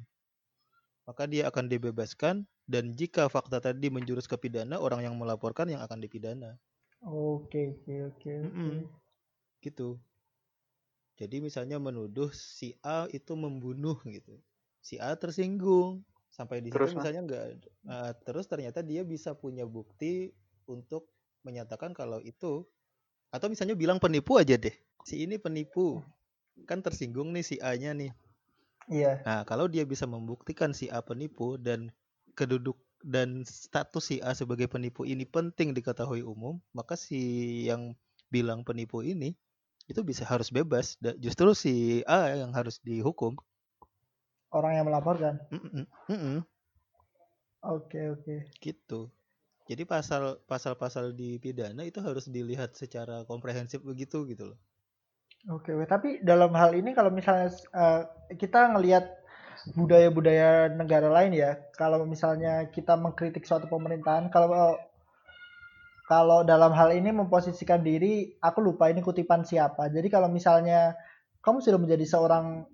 maka dia akan dibebaskan dan jika fakta tadi menjurus ke pidana, orang yang melaporkan yang akan dipidana. Oke, oke, oke, gitu. Jadi misalnya menuduh si A itu membunuh gitu. Si A tersinggung sampai di situ Terus, Mas? misalnya enggak nah, terus ternyata dia bisa punya bukti untuk menyatakan kalau itu atau misalnya bilang penipu aja deh. Si ini penipu. Kan tersinggung nih si A-nya nih. Iya. Nah, kalau dia bisa membuktikan si A penipu dan keduduk dan status si A sebagai penipu ini penting diketahui umum, maka si yang bilang penipu ini itu bisa harus bebas. Justru si A yang harus dihukum. Orang yang melaporkan. Oke, oke. gitu. Jadi pasal pasal-pasal di pidana itu harus dilihat secara komprehensif begitu gitu loh. Oke, weh. tapi dalam hal ini kalau misalnya eh, kita ngelihat budaya-budaya negara lain ya, kalau misalnya kita mengkritik suatu pemerintahan, kalau kalau dalam hal ini memposisikan diri, aku lupa ini kutipan siapa. Jadi kalau misalnya kamu sudah menjadi seorang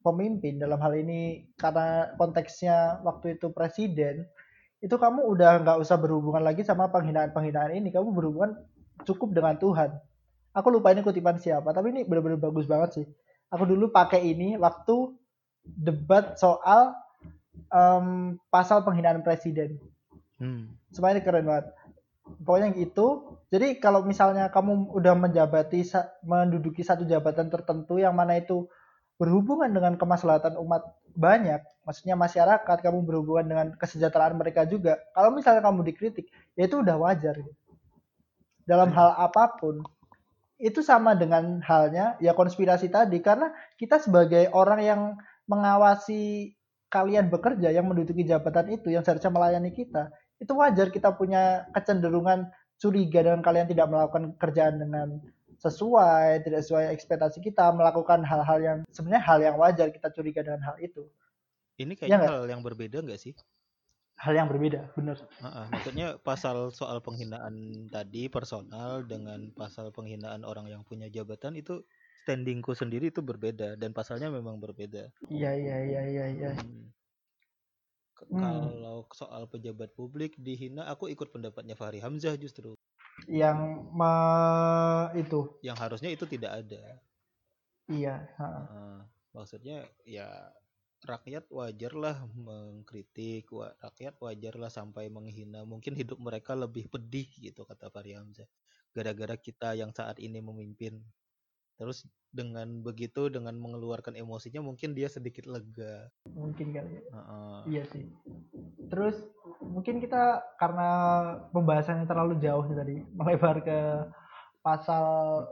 pemimpin dalam hal ini karena konteksnya waktu itu presiden, itu kamu udah nggak usah berhubungan lagi sama penghinaan-penghinaan ini, kamu berhubungan cukup dengan Tuhan. Aku lupa ini kutipan siapa tapi ini benar-benar bagus banget sih. Aku dulu pakai ini waktu debat soal em, pasal penghinaan presiden. Hmm. semuanya keren banget. Pokoknya gitu jadi kalau misalnya kamu udah menjabati menduduki satu jabatan tertentu yang mana itu berhubungan dengan kemaslahatan umat banyak maksudnya masyarakat kamu berhubungan dengan kesejahteraan mereka juga kalau misalnya kamu dikritik ya itu udah wajar gitu. dalam hal apa pun itu sama dengan halnya ya konspirasi tadi karena kita sebagai orang yang mengawasi kalian bekerja yang menduduki jabatan itu yang seharusnya melayani kita itu wajar kita punya kecenderungan curiga dengan kalian tidak melakukan kerjaan dengan sesuai tidak sesuai ekspektasi kita melakukan hal-hal yang sebenarnya hal yang wajar kita curiga dengan hal itu Ini Iya kayaknya nggak? hal yang berbeda nggak sih? hal yang berbeda benar Heeh, maksudnya pasal soal penghinaan tadi personal dengan pasal penghinaan orang yang punya jabatan itu standingku sendiri itu berbeda dan pasalnya memang berbeda. iya iya iya iya. K- Hmm. Kalau soal pejabat publik dihina, aku ikut pendapatnya Fahri Hamzah justru. Yang me- itu Yang harusnya itu tidak ada. iya ha. Heeh, maksudnya ya rakyat wajarlah mengkritik, wa- rakyat wajarlah sampai menghina. Mungkin hidup mereka lebih pedih gitu kata Fahri Hamzah. Gara-gara kita yang saat ini memimpin. Terus dengan begitu, dengan mengeluarkan emosinya, mungkin dia sedikit lega. mungkin kali ya. Heeh. Iya sih. Terus mungkin kita karena pembahasannya terlalu jauh tadi melebar ke pasal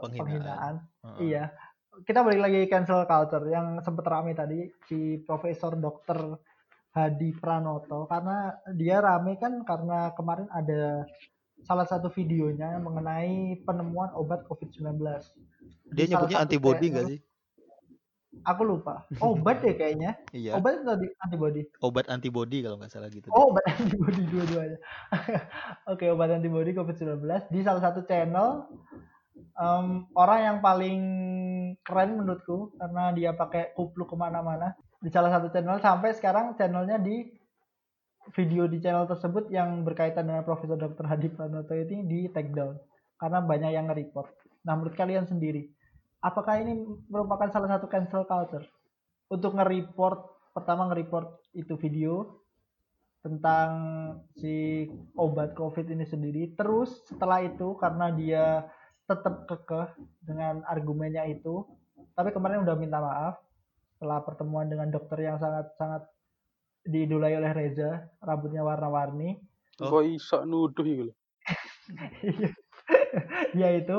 Penghinaan. penghinaan. Heeh. Iya. Kita balik lagi cancel culture yang sempat rame tadi si Profesor Dokter Hadi Pranoto karena dia rame kan karena kemarin ada salah satu videonya mengenai penemuan obat COVID-19. Dia nyebutnya antibody channel- nggak sih? Aku lupa. Obat deh kayaknya. Iya, Obat tadi antibody. obat antibody kalau nggak salah gitu. Oh, obat antibody dua-duanya. Oke, obat antibody COVID-19 di salah satu channel em, orang yang paling keren menurutku karena dia pakai kupluk ke mana-mana di salah satu channel sampai sekarang channelnya di video di channel tersebut yang berkaitan dengan Profesor Dr. Hadi Pranoto ini di take down karena banyak yang nge-report. Nah, menurut kalian sendiri, apakah ini merupakan salah satu cancel culture? Untuk nge-report, pertama nge-report itu video tentang si obat COVID ini sendiri. Terus setelah itu karena dia tetap kekeh dengan argumennya itu, tapi kemarin udah minta maaf setelah pertemuan dengan dokter yang sangat-sangat diidolai oleh Reza, rambutnya warna-warni. Oh. Kok iso nuduh gitu ya itu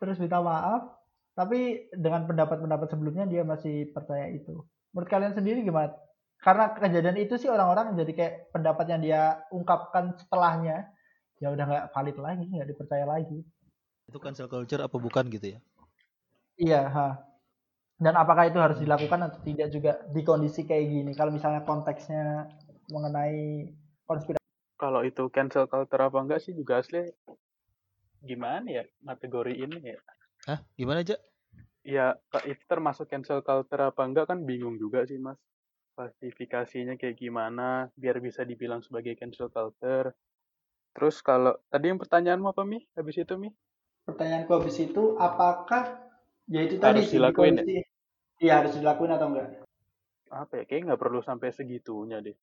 terus minta maaf tapi dengan pendapat-pendapat sebelumnya dia masih percaya itu menurut kalian sendiri gimana karena kejadian itu sih orang-orang jadi kayak pendapat yang dia ungkapkan setelahnya ya udah nggak valid lagi nggak dipercaya lagi Itu cancel culture apa bukan gitu ya? iya ha dan apakah itu harus dilakukan atau tidak juga di kondisi kayak gini kalau misalnya konteksnya mengenai konspirasi Kalau itu cancel culture apa enggak sih juga asli gimana ya kategori ini ya. Hah? Gimana aja? Ya, Kak, itu termasuk cancel culture apa enggak kan bingung juga sih, Mas. Klasifikasinya kayak gimana biar bisa dibilang sebagai cancel culture. Terus kalau tadi yang pertanyaanmu apa, Mi? Habis itu, Mi? pertanyaanku habis itu apakah ya itu tadi Harus sih, di dilakuin ya? Iya harus dilakuin atau enggak Apa ya? Kayaknya nggak perlu sampai segitunya deh.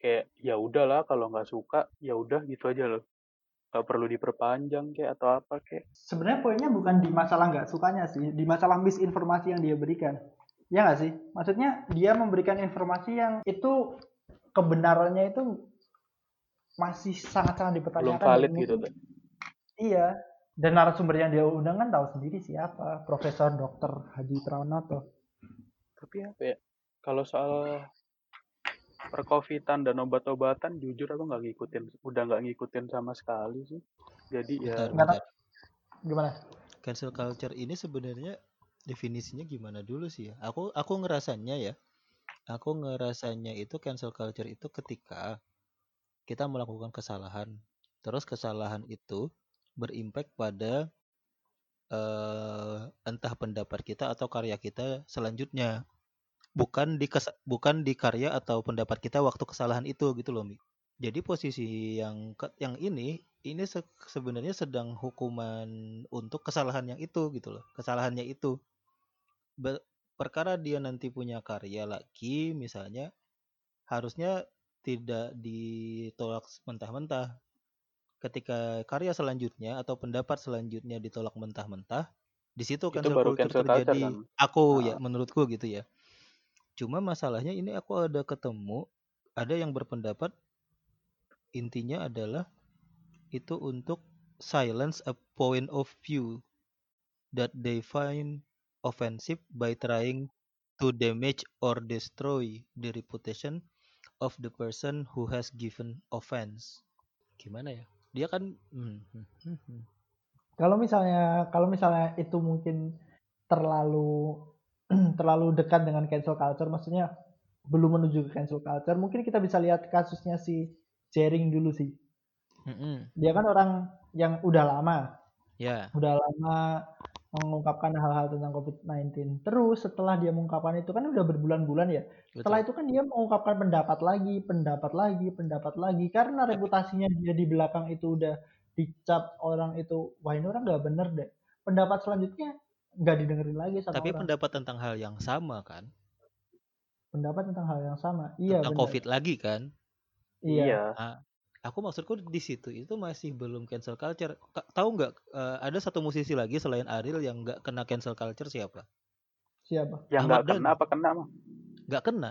Kayak ya udahlah kalau nggak suka, ya udah gitu aja loh. Nggak perlu diperpanjang kayak atau apa kayak. sebenarnya poinnya bukan di masalah nggak sukanya sih, di masalah misinformasi yang dia berikan. Ya nggak sih? Maksudnya dia memberikan informasi yang itu kebenarannya itu masih sangat-sangat Belum dipertanyakan. valid dan gitu tuh. Iya. Dan narasumber yang dia undang kan tahu sendiri siapa, Profesor Dr. Hadi Pranoto. Tapi apa ya? Kalau soal perkovitan dan obat-obatan, jujur aku nggak ngikutin, udah nggak ngikutin sama sekali sih. Jadi ya bentar. Gimana? Cancel culture ini sebenarnya definisinya gimana dulu sih ya? Aku aku ngerasanya ya. Aku ngerasanya itu cancel culture itu ketika kita melakukan kesalahan. Terus kesalahan itu berimpact pada eh entah pendapat kita atau karya kita selanjutnya. Bukan di bukan di karya atau pendapat kita waktu kesalahan itu gitu loh, Mi. Jadi posisi yang yang ini ini se- sebenarnya sedang hukuman untuk kesalahan yang itu gitu loh. Kesalahannya itu. Be- perkara dia nanti punya karya lagi misalnya harusnya tidak ditolak mentah-mentah. Ketika karya selanjutnya atau pendapat selanjutnya ditolak mentah-mentah, di situ Itu cancel baru culture cancel culture terjadi. kan? Aku ya Ah. menurutku gitu ya. Cuma masalahnya ini aku ada ketemu ada yang berpendapat intinya adalah itu untuk silence a point of view that they find offensive by trying to damage or destroy the reputation of the person who has given offense. Gimana ya? Dia kan hmm, hmm, hmm, hmm. Kalau misalnya kalau misalnya itu mungkin terlalu terlalu dekat dengan cancel culture, maksudnya belum menuju ke cancel culture, mungkin kita bisa lihat kasusnya si Jering dulu sih. Mm-mm. Dia kan orang yang udah lama, Ya, udah lama mengungkapkan hal-hal tentang COVID-19. Terus setelah dia mengungkapkan itu kan udah berbulan-bulan ya. Setelah betul. itu kan dia mengungkapkan pendapat lagi, pendapat lagi, pendapat lagi. Karena reputasinya dia di belakang itu udah dicap orang itu, wah ini orang nggak bener deh. Pendapat selanjutnya nggak didengerin lagi sama Tapi orang. pendapat tentang hal yang sama kan? pendapat tentang hal yang sama. Iya tentang benar. COVID lagi kan? Iya. Iya. Aku maksudku di situ itu masih belum cancel culture. Tahu nggak eh, ada satu musisi lagi selain Ariel yang nggak kena cancel culture siapa? Siapa? Yang Ahmad nggak kena Dhani. apa kena mah? Nggak kena.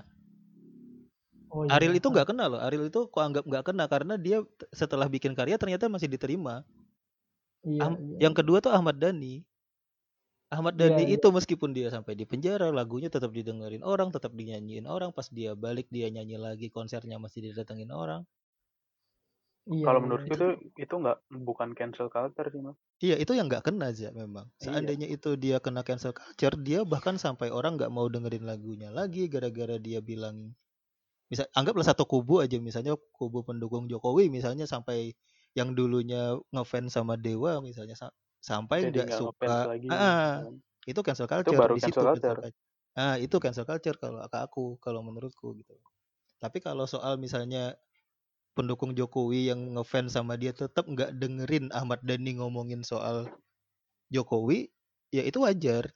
Oh, iya. Ariel itu nggak kena loh. Ariel itu kok anggap nggak kena karena dia setelah bikin karya ternyata masih diterima. Iya, Am- iya. Yang kedua tuh Ahmad Dhani. Ahmad Iya, Dhani iya. itu meskipun dia sampai di penjara, lagunya tetap didengerin orang, tetap dinyanyiin orang. Pas dia balik dia nyanyi lagi, konsernya masih didatengin orang. Iya, Kalau iya, menurutku iya. itu itu nggak bukan cancel culture sih mas. Iya, itu yang nggak kena aja memang. Iya. Seandainya itu dia kena cancel culture, dia bahkan sampai orang nggak mau dengerin lagunya lagi gara-gara dia bilang, misal anggaplah satu kubu aja, misalnya kubu pendukung Jokowi, misalnya sampai yang dulunya ngefans sama Dewa, misalnya sa- sampai nggak suka, lagi. ah, kan. itu cancel culture baru di situ cancel cancel culture. culture. Ah, itu cancel culture kalau aku, kalau menurutku gitu. Tapi kalau soal misalnya pendukung Jokowi yang ngefans sama dia tetap nggak dengerin Ahmad Dhani ngomongin soal Jokowi, ya itu wajar.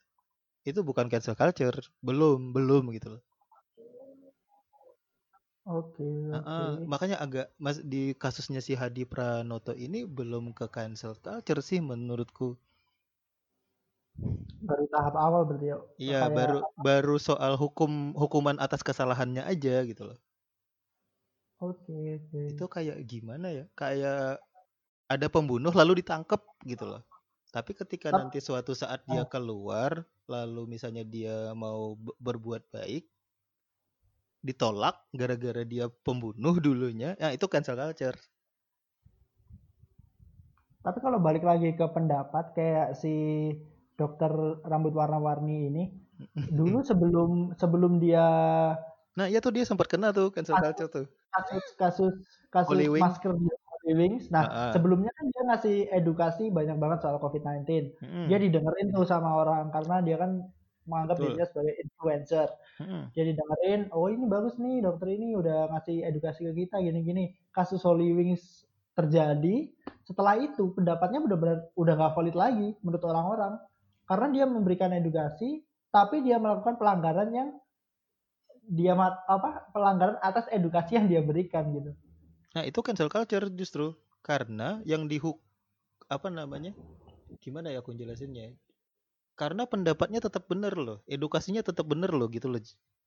Itu bukan cancel culture, belum, belum gitu loh. Oke, Heeh, oke. makanya agak mas di kasusnya si Hadi Pranoto ini belum ke cancel culture sih menurutku. Baru tahap awal berarti ya. Iya, baru baru soal hukum hukuman atas kesalahannya aja gitu loh. Oke, oke. Itu kayak gimana ya? Kayak ada pembunuh lalu ditangkap gitu loh. Tapi ketika nanti suatu saat dia keluar, lalu misalnya dia mau be- berbuat baik, ditolak gara-gara dia pembunuh dulunya, ya itu cancel culture. Tapi kalau balik lagi ke pendapat kayak si dokter rambut warna-warni ini, dulu sebelum sebelum dia Nah, iya tuh dia sempat kena tuh cancel culture tuh. Kasus kasus kasus Holy masker di Holy Wings. Nah, Ah, ah. sebelumnya kan dia ngasih edukasi banyak banget soal COVID-19. Mm-mm. Dia didengerin tuh sama orang karena dia kan menganggap Betul. dirinya sebagai influencer. Mm-mm. Dia didengerin, oh ini bagus nih dokter ini udah ngasih edukasi ke kita gini-gini. Kasus Holy Wings terjadi, setelah itu pendapatnya benar-benar udah nggak valid lagi menurut orang-orang. Karena dia memberikan edukasi, tapi dia melakukan pelanggaran yang dia mat- apa pelanggaran atas edukasi yang dia berikan gitu. Nah, itu cancel culture justru karena yang dihuk apa namanya? Gimana ya aku jelasinnya? Karena pendapatnya tetap benar loh, edukasinya tetap benar loh gitu loh,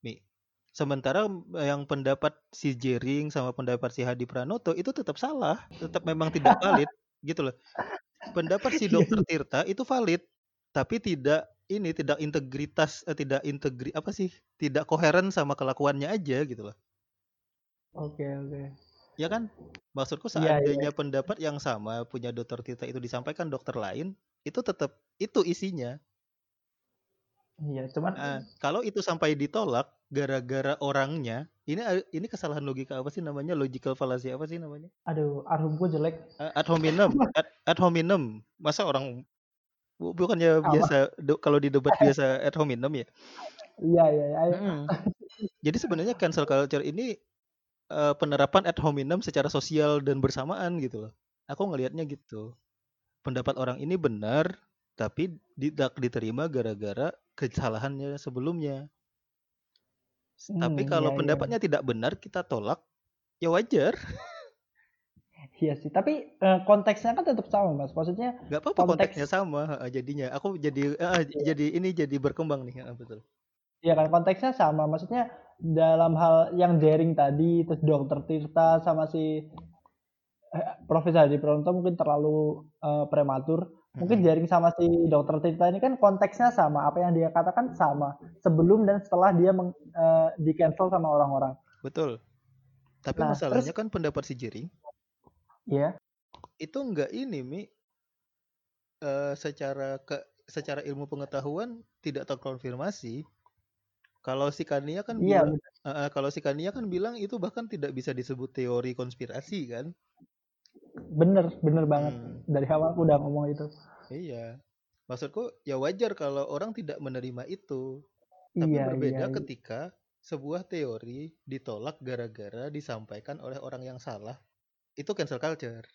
Mi. Sementara yang pendapat si Jering sama pendapat si Hadi Pranoto itu tetap salah, tetap memang tidak valid gitu loh. Pendapat si Dokter Tirta itu valid, tapi tidak ini tidak integritas eh, tidak integri apa sih? Tidak koheren sama kelakuannya aja gitu loh. Oke oke. Ya kan? Maksudku Iya, iya. seandainya pendapat yang sama punya dokter Tita itu disampaikan dokter lain, itu tetap itu isinya. Iya, cuman Nah, kalau itu sampai ditolak gara-gara orangnya, ini ini kesalahan logika apa sih namanya? Logical fallacy apa sih namanya? aduh arhumku jelek. Eh, ad hominem, ad, ad hominem. Masa orang bukannya Apa? biasa do- kalau di debat biasa ad hominem ya? Iya iya iya. ayo. Mm. Jadi sebenarnya cancel culture ini eh, penerapan ad hominem secara sosial dan bersamaan gitu loh. Aku ngelihatnya gitu. Pendapat orang ini benar, tapi tidak diterima gara-gara kesalahannya sebelumnya. S- Tapi Hmm, kalau iya, iya. pendapatnya tidak benar kita tolak, ya wajar. Iya sih, tapi eh, konteksnya kan tetap sama mas. Maksudnya Gak apa-apa Konteks- konteksnya sama jadinya. Aku jadi eh, jadi ini jadi berkembang nih, heeh, betul. ya kan konteksnya sama. Maksudnya dalam hal yang daring tadi, terus dokter Tirta sama si eh, Profesor Hadi Pranoto mungkin terlalu eh, prematur. Mungkin jaring sama si dokter Tirta ini kan konteksnya sama, apa yang dia katakan sama sebelum dan setelah dia meng, eh, di cancel sama orang-orang. Betul. Tapi Nah, masalahnya terus kan pendapat si Jering ya, itu enggak ini Mi Eh, secara ke secara ilmu pengetahuan tidak terkonfirmasi. Kalau si Kania kan iya bilang eh, kalau si Kania kan bilang itu bahkan tidak bisa disebut teori konspirasi kan? bener, bener banget. Hmm, Dari awal aku udah ngomong itu. iya. Maksudku ya wajar kalau orang tidak menerima itu. Tapi Iya, iya, berbeda iya. ketika sebuah teori ditolak gara-gara disampaikan oleh orang yang salah. Itu cancel culture.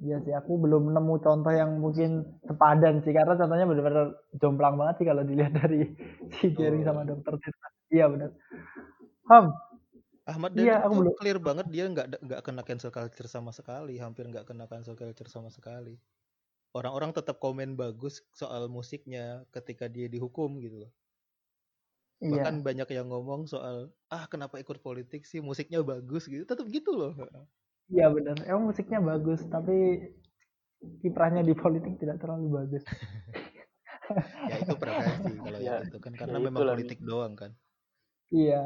Iya sih, aku belum nemu contoh yang mungkin sepadan sih, karena contohnya benar-benar jomplang banget sih kalau dilihat dari si Jerry sama Oh. dokter Tirta. Iya benar. Ham, Ahmad iya Dhani aku belum. clear banget dia nggak nggak kena cancel culture sama sekali, hampir nggak kena cancel culture sama sekali. Orang-orang tetap komen bagus soal musiknya ketika dia dihukum gitu loh. Iya, Bahkan banyak yang ngomong soal ah kenapa ikut politik sih musiknya bagus gitu, tetap gitu loh. Iya benar. Emang musiknya bagus, tapi kiprahnya di politik tidak terlalu bagus. Ya itu preferensi kalau Ya, yang itu kan karena ya memang politik doang kan. Iya,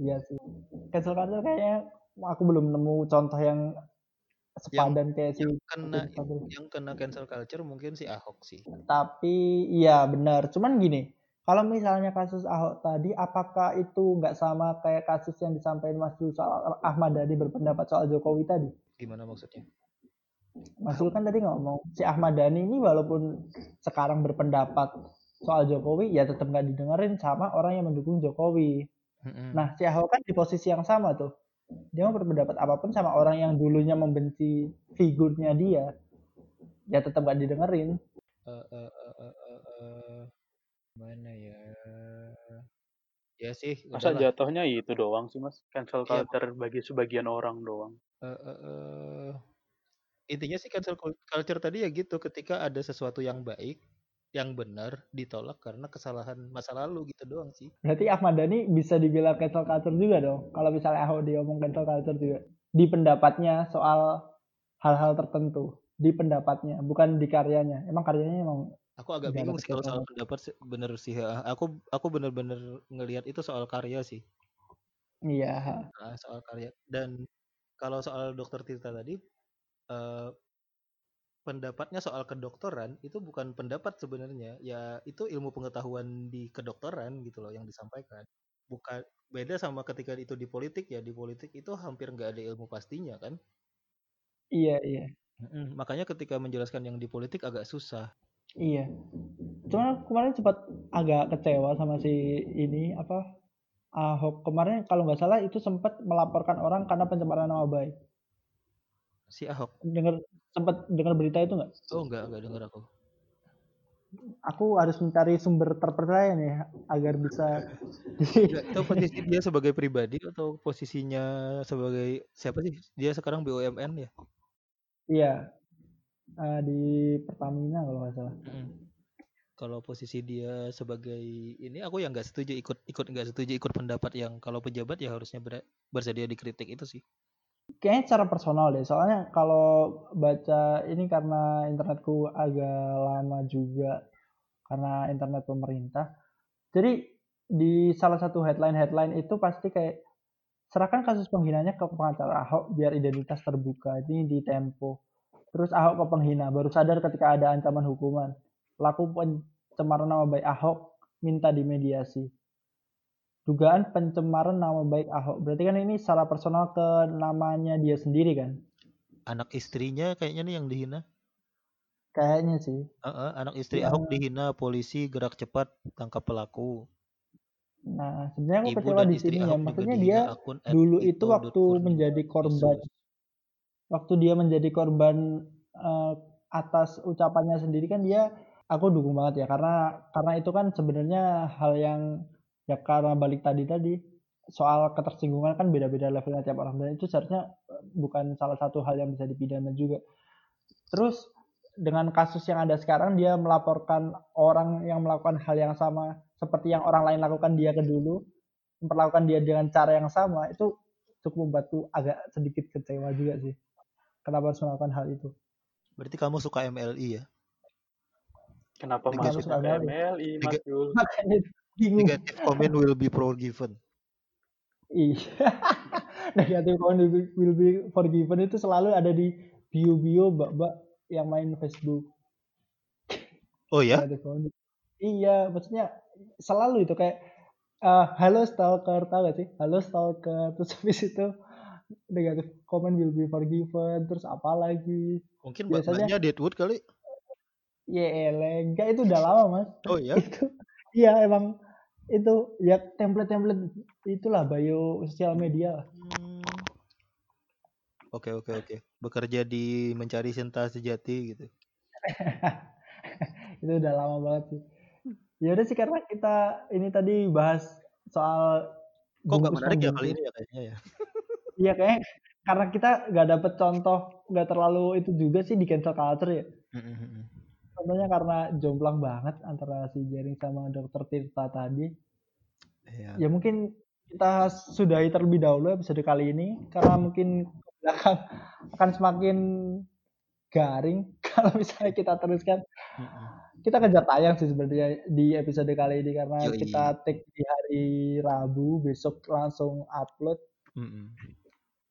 iya sih. Cancel culture kayaknya aku belum nemu contoh yang Yang sepadan kayak si yang kena yang kena cancel culture mungkin si Ahok sih. Tapi iya benar. Cuman gini, kalau misalnya kasus Ahok tadi, apakah itu nggak sama kayak kasus yang disampaikan Mas Zul soal Ahmad Dhani berpendapat soal Jokowi tadi? Gimana maksudnya? Mas Zul kan tadi ngomong, si Ahmad Dhani ini walaupun sekarang berpendapat soal Jokowi, ya tetap nggak didengerin sama orang yang mendukung Jokowi. Mm-mm. Nah, si Ahok kan di posisi yang sama tuh. Dia mau berpendapat apa pun sama orang yang dulunya membenci figurnya dia, ya tetap nggak didengerin. Eh, eh, eh, eh, eh, eh, mana ya? Ya sih, Masa udahlah. jatuhnya itu doang sih mas? Cancel Iya. culture bagi sebagian orang doang. Eh, eh, eh, intinya sih cancel cul- culture tadi ya gitu, ketika ada sesuatu yang baik, yang benar ditolak karena kesalahan masa lalu gitu doang sih. Berarti Ahmad Dhani bisa dibilang cancel culture juga dong. Kalau misalnya Ahok diomong cancel culture juga. Di pendapatnya soal hal-hal tertentu. Di pendapatnya, bukan di karyanya. Emang karyanya emang Aku agak bingung sih kalau soal pendapat sih, bener sih. ya. Aku aku bener-bener ngelihat itu soal karya sih. Iya. Nah, soal karya. Dan kalau soal dokter Tirta tadi, eh, pendapatnya soal kedokteran itu bukan pendapat sebenarnya, ya itu ilmu pengetahuan di kedokteran gitu loh yang disampaikan. Bukan beda sama ketika itu di politik ya di politik itu hampir nggak ada ilmu pastinya kan. Iya, iya. Mm-mm, Makanya ketika menjelaskan yang di politik agak susah. Iya. Cuma kemarin sempat agak kecewa sama si ini apa Ahok kemarin kalau nggak salah itu sempat melaporkan orang karena pencemaran nama baik. Si Ahok, Dengar sempat dengar berita itu nggak? oh nggak nggak dengar aku. Aku harus mencari sumber terpercaya nih agar bisa itu posisi dia sebagai pribadi atau posisinya sebagai siapa sih? Dia sekarang BUMN ya? Iya, eh, di Pertamina kalau nggak salah. Mm. Kalau posisi dia sebagai ini aku yang nggak setuju ikut ikut nggak setuju ikut pendapat yang kalau pejabat ya harusnya ber- bersedia dikritik itu sih. Kayaknya secara personal deh, soalnya kalau baca ini karena internetku agak lama juga karena internet pemerintah. Jadi di salah satu headline-headline itu pasti kayak serahkan kasus penghinanya ke pengacara Ahok biar identitas terbuka. Ini di Tempo. Terus Ahok ke penghina, baru sadar ketika ada ancaman hukuman. Pelaku pencemaran nama baik Ahok minta dimediasi. Dugaan pencemaran nama baik Ahok. Berarti kan ini secara personal ke namanya dia sendiri kan? Anak istrinya kayaknya nih yang dihina. Kayaknya sih. Heeh, anak istri Ya. Ahok dihina, polisi gerak cepat tangkap pelaku. Nah, sebenarnya aku Ibu kecewa di sini ya. Maksudnya dia dulu itu waktu menjadi korban. Waktu dia menjadi korban eh, atas ucapannya sendiri kan dia, aku dukung banget ya. Karena karena itu kan sebenarnya hal yang ya karena balik tadi tadi soal ketersinggungan kan beda-beda levelnya tiap orang. Dan itu seharusnya eh, bukan salah satu hal yang bisa dipidana juga. Terus dengan kasus yang ada sekarang dia melaporkan orang yang melakukan hal yang sama seperti yang orang lain lakukan dia ke dulu memperlakukan dia dengan cara yang sama itu cukup membuatku agak sedikit kecewa juga sih kenapa harus melakukan hal itu Berarti kamu suka MLI ya? Kenapa Liga masuk ke. MLI, Mas. Negative comment will be forgiven. Iya. Negative comment will be- will be forgiven itu selalu ada di bio-bio mbak-mbak yang main Facebook. Oh ya? Iya, maksudnya selalu itu kayak eh, halo stalker tahu gak sih? Halo stalker terus habis itu negative comment will be forgiven terus apa lagi? Mungkin Biasanya- Deadwood kali. Ya elah, enggak itu udah lama mas. Oh ya? itu iya emang itu ya template-template itulah bio sosial media lah. Hmm. Oke oke oke. Bekerja di mencari cinta sejati gitu. itu udah lama banget sih. Ya udah sih karena kita ini tadi bahas soal Kok nggak menarik ya kali ini ya kayaknya ya? Iya kayak karena kita nggak dapet contoh nggak terlalu itu juga sih di cancel culture ya. Contohnya karena jomplang banget antara si Jering sama Dokter Tirta tadi. Iya. Ya mungkin kita sudahi terlebih dahulu episode kali ini karena mungkin belakang akan semakin garing kalau misalnya kita teruskan. Kita kejar tayang sih sebenarnya di episode kali ini karena Yoi. kita take di hari Rabu, besok langsung upload. Mm-mm.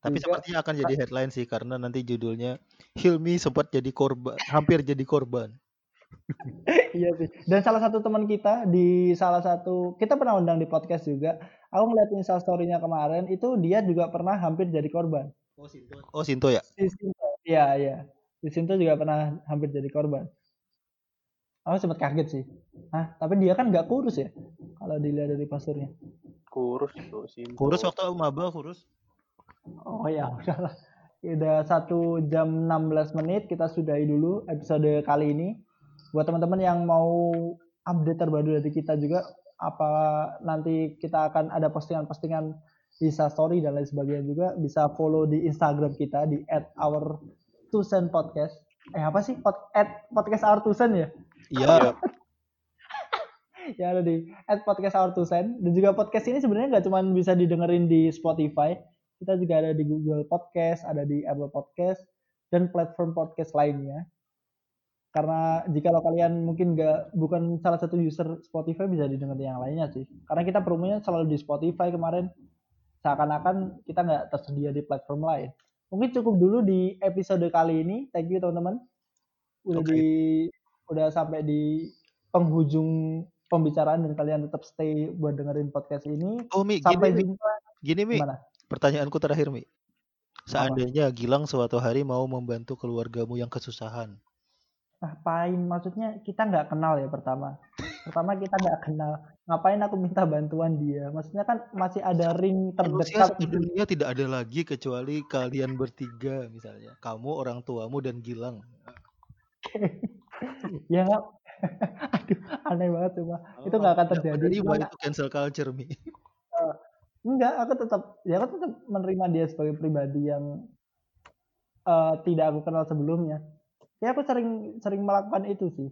Tapi sepertinya akan jadi headline sih karena nanti judulnya Hilmi sempat jadi korban, hampir jadi korban. iya sih. Dan salah satu teman kita di salah satu kita pernah undang di podcast juga. Aku ngeliat Insta story-nya kemarin itu dia juga pernah hampir jadi korban. Oh Sinto ya? Di Sinto. Iya, iya. Di Sinto juga pernah hampir jadi korban. Aku sempat kaget sih. Hah, tapi dia kan nggak kurus ya? Kalau dilihat dari pasturnya. Kurus tuh sih. Kurus waktu maba kurus. Oh ya, udahlah. Udah satu jam 16 menit kita sudahi dulu episode kali ini. Buat teman-teman yang mau update terbaru dari kita juga, apa nanti kita akan ada postingan-postingan Insta story dan lain sebagainya juga bisa follow di Instagram kita di @our_tusen_podcast. Eh apa sih? Pod, at podcast our tusen ya? Iya. ya ada di at podcast our dan juga podcast ini sebenarnya nggak cuma bisa didengerin di Spotify kita juga ada di Google Podcast ada di Apple Podcast dan platform podcast lainnya. Karena jika lo kalian mungkin nggak bukan salah satu user Spotify bisa didengar di yang lainnya sih. Karena kita promonya selalu di Spotify kemarin. Seakan-akan kita nggak tersedia di platform lain. Mungkin cukup dulu di episode kali ini. Thank you teman-teman. Udah Oke. di udah sampai di penghujung pembicaraan dan kalian tetap stay buat dengerin podcast ini. Oh Mi, gini sampai Mi, jumpa. Gini Mi. gimana Pertanyaanku terakhir Mi. Seandainya Gilang suatu hari mau membantu keluargamu yang kesusahan, ngapain maksudnya kita nggak kenal ya pertama. Pertama kita nggak kenal. Ngapain aku minta bantuan dia? Maksudnya kan masih ada ring terdekat satu dunia tidak ada lagi kecuali kalian bertiga misalnya, kamu, orang tuamu dan Gilang. ya. Nggak aduh aneh banget coba. Itu nggak akan terjadi. Cuma- itu cancel culture Mi. Enggak aku tetap ya aku tetap menerima dia sebagai pribadi yang eh, tidak aku kenal sebelumnya. Ya aku sering sering melakukan itu sih.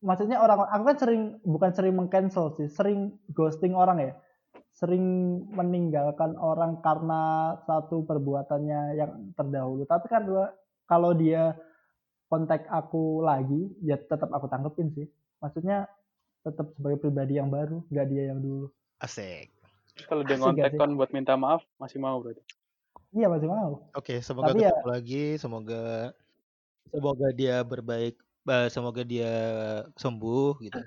Maksudnya orang aku kan sering bukan sering mengcancel sih sering ghosting orang ya. Sering meninggalkan orang karena satu perbuatannya yang terdahulu. Tapi kan kalau dia kontak aku lagi ya tetap aku tanggepin sih. Maksudnya tetap sebagai pribadi yang baru nggak dia yang dulu. Asik. Terus kalau dia ngontek kon buat minta maaf, masih mau berarti. iya masih mau Oke, semoga Tapi ya- ketemu lagi, semoga semoga dia berbaik, semoga dia sembuh gitu.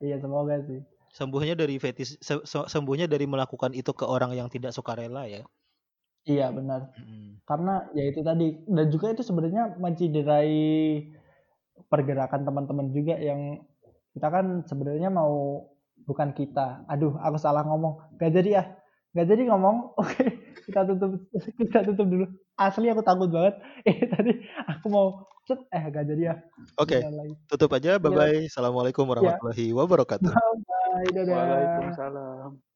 iya semoga sih Sembuhnya dari fetis, se- se- sembuhnya dari melakukan itu ke orang yang tidak sukarela ya. iya benar Mm. karena ya itu tadi dan juga itu sebenarnya menciderai pergerakan teman-teman juga yang kita kan sebenarnya mau bukan kita aduh aku salah ngomong gak jadi ya gak jadi ngomong oke kita tutup kita tutup dulu asli aku takut banget eh tadi aku mau set eh gak jadi ya Oke, lagi. tutup aja. Bye bye. Assalamualaikum warahmatullahi wabarakatuh. bye dadah Waalaikumsalam.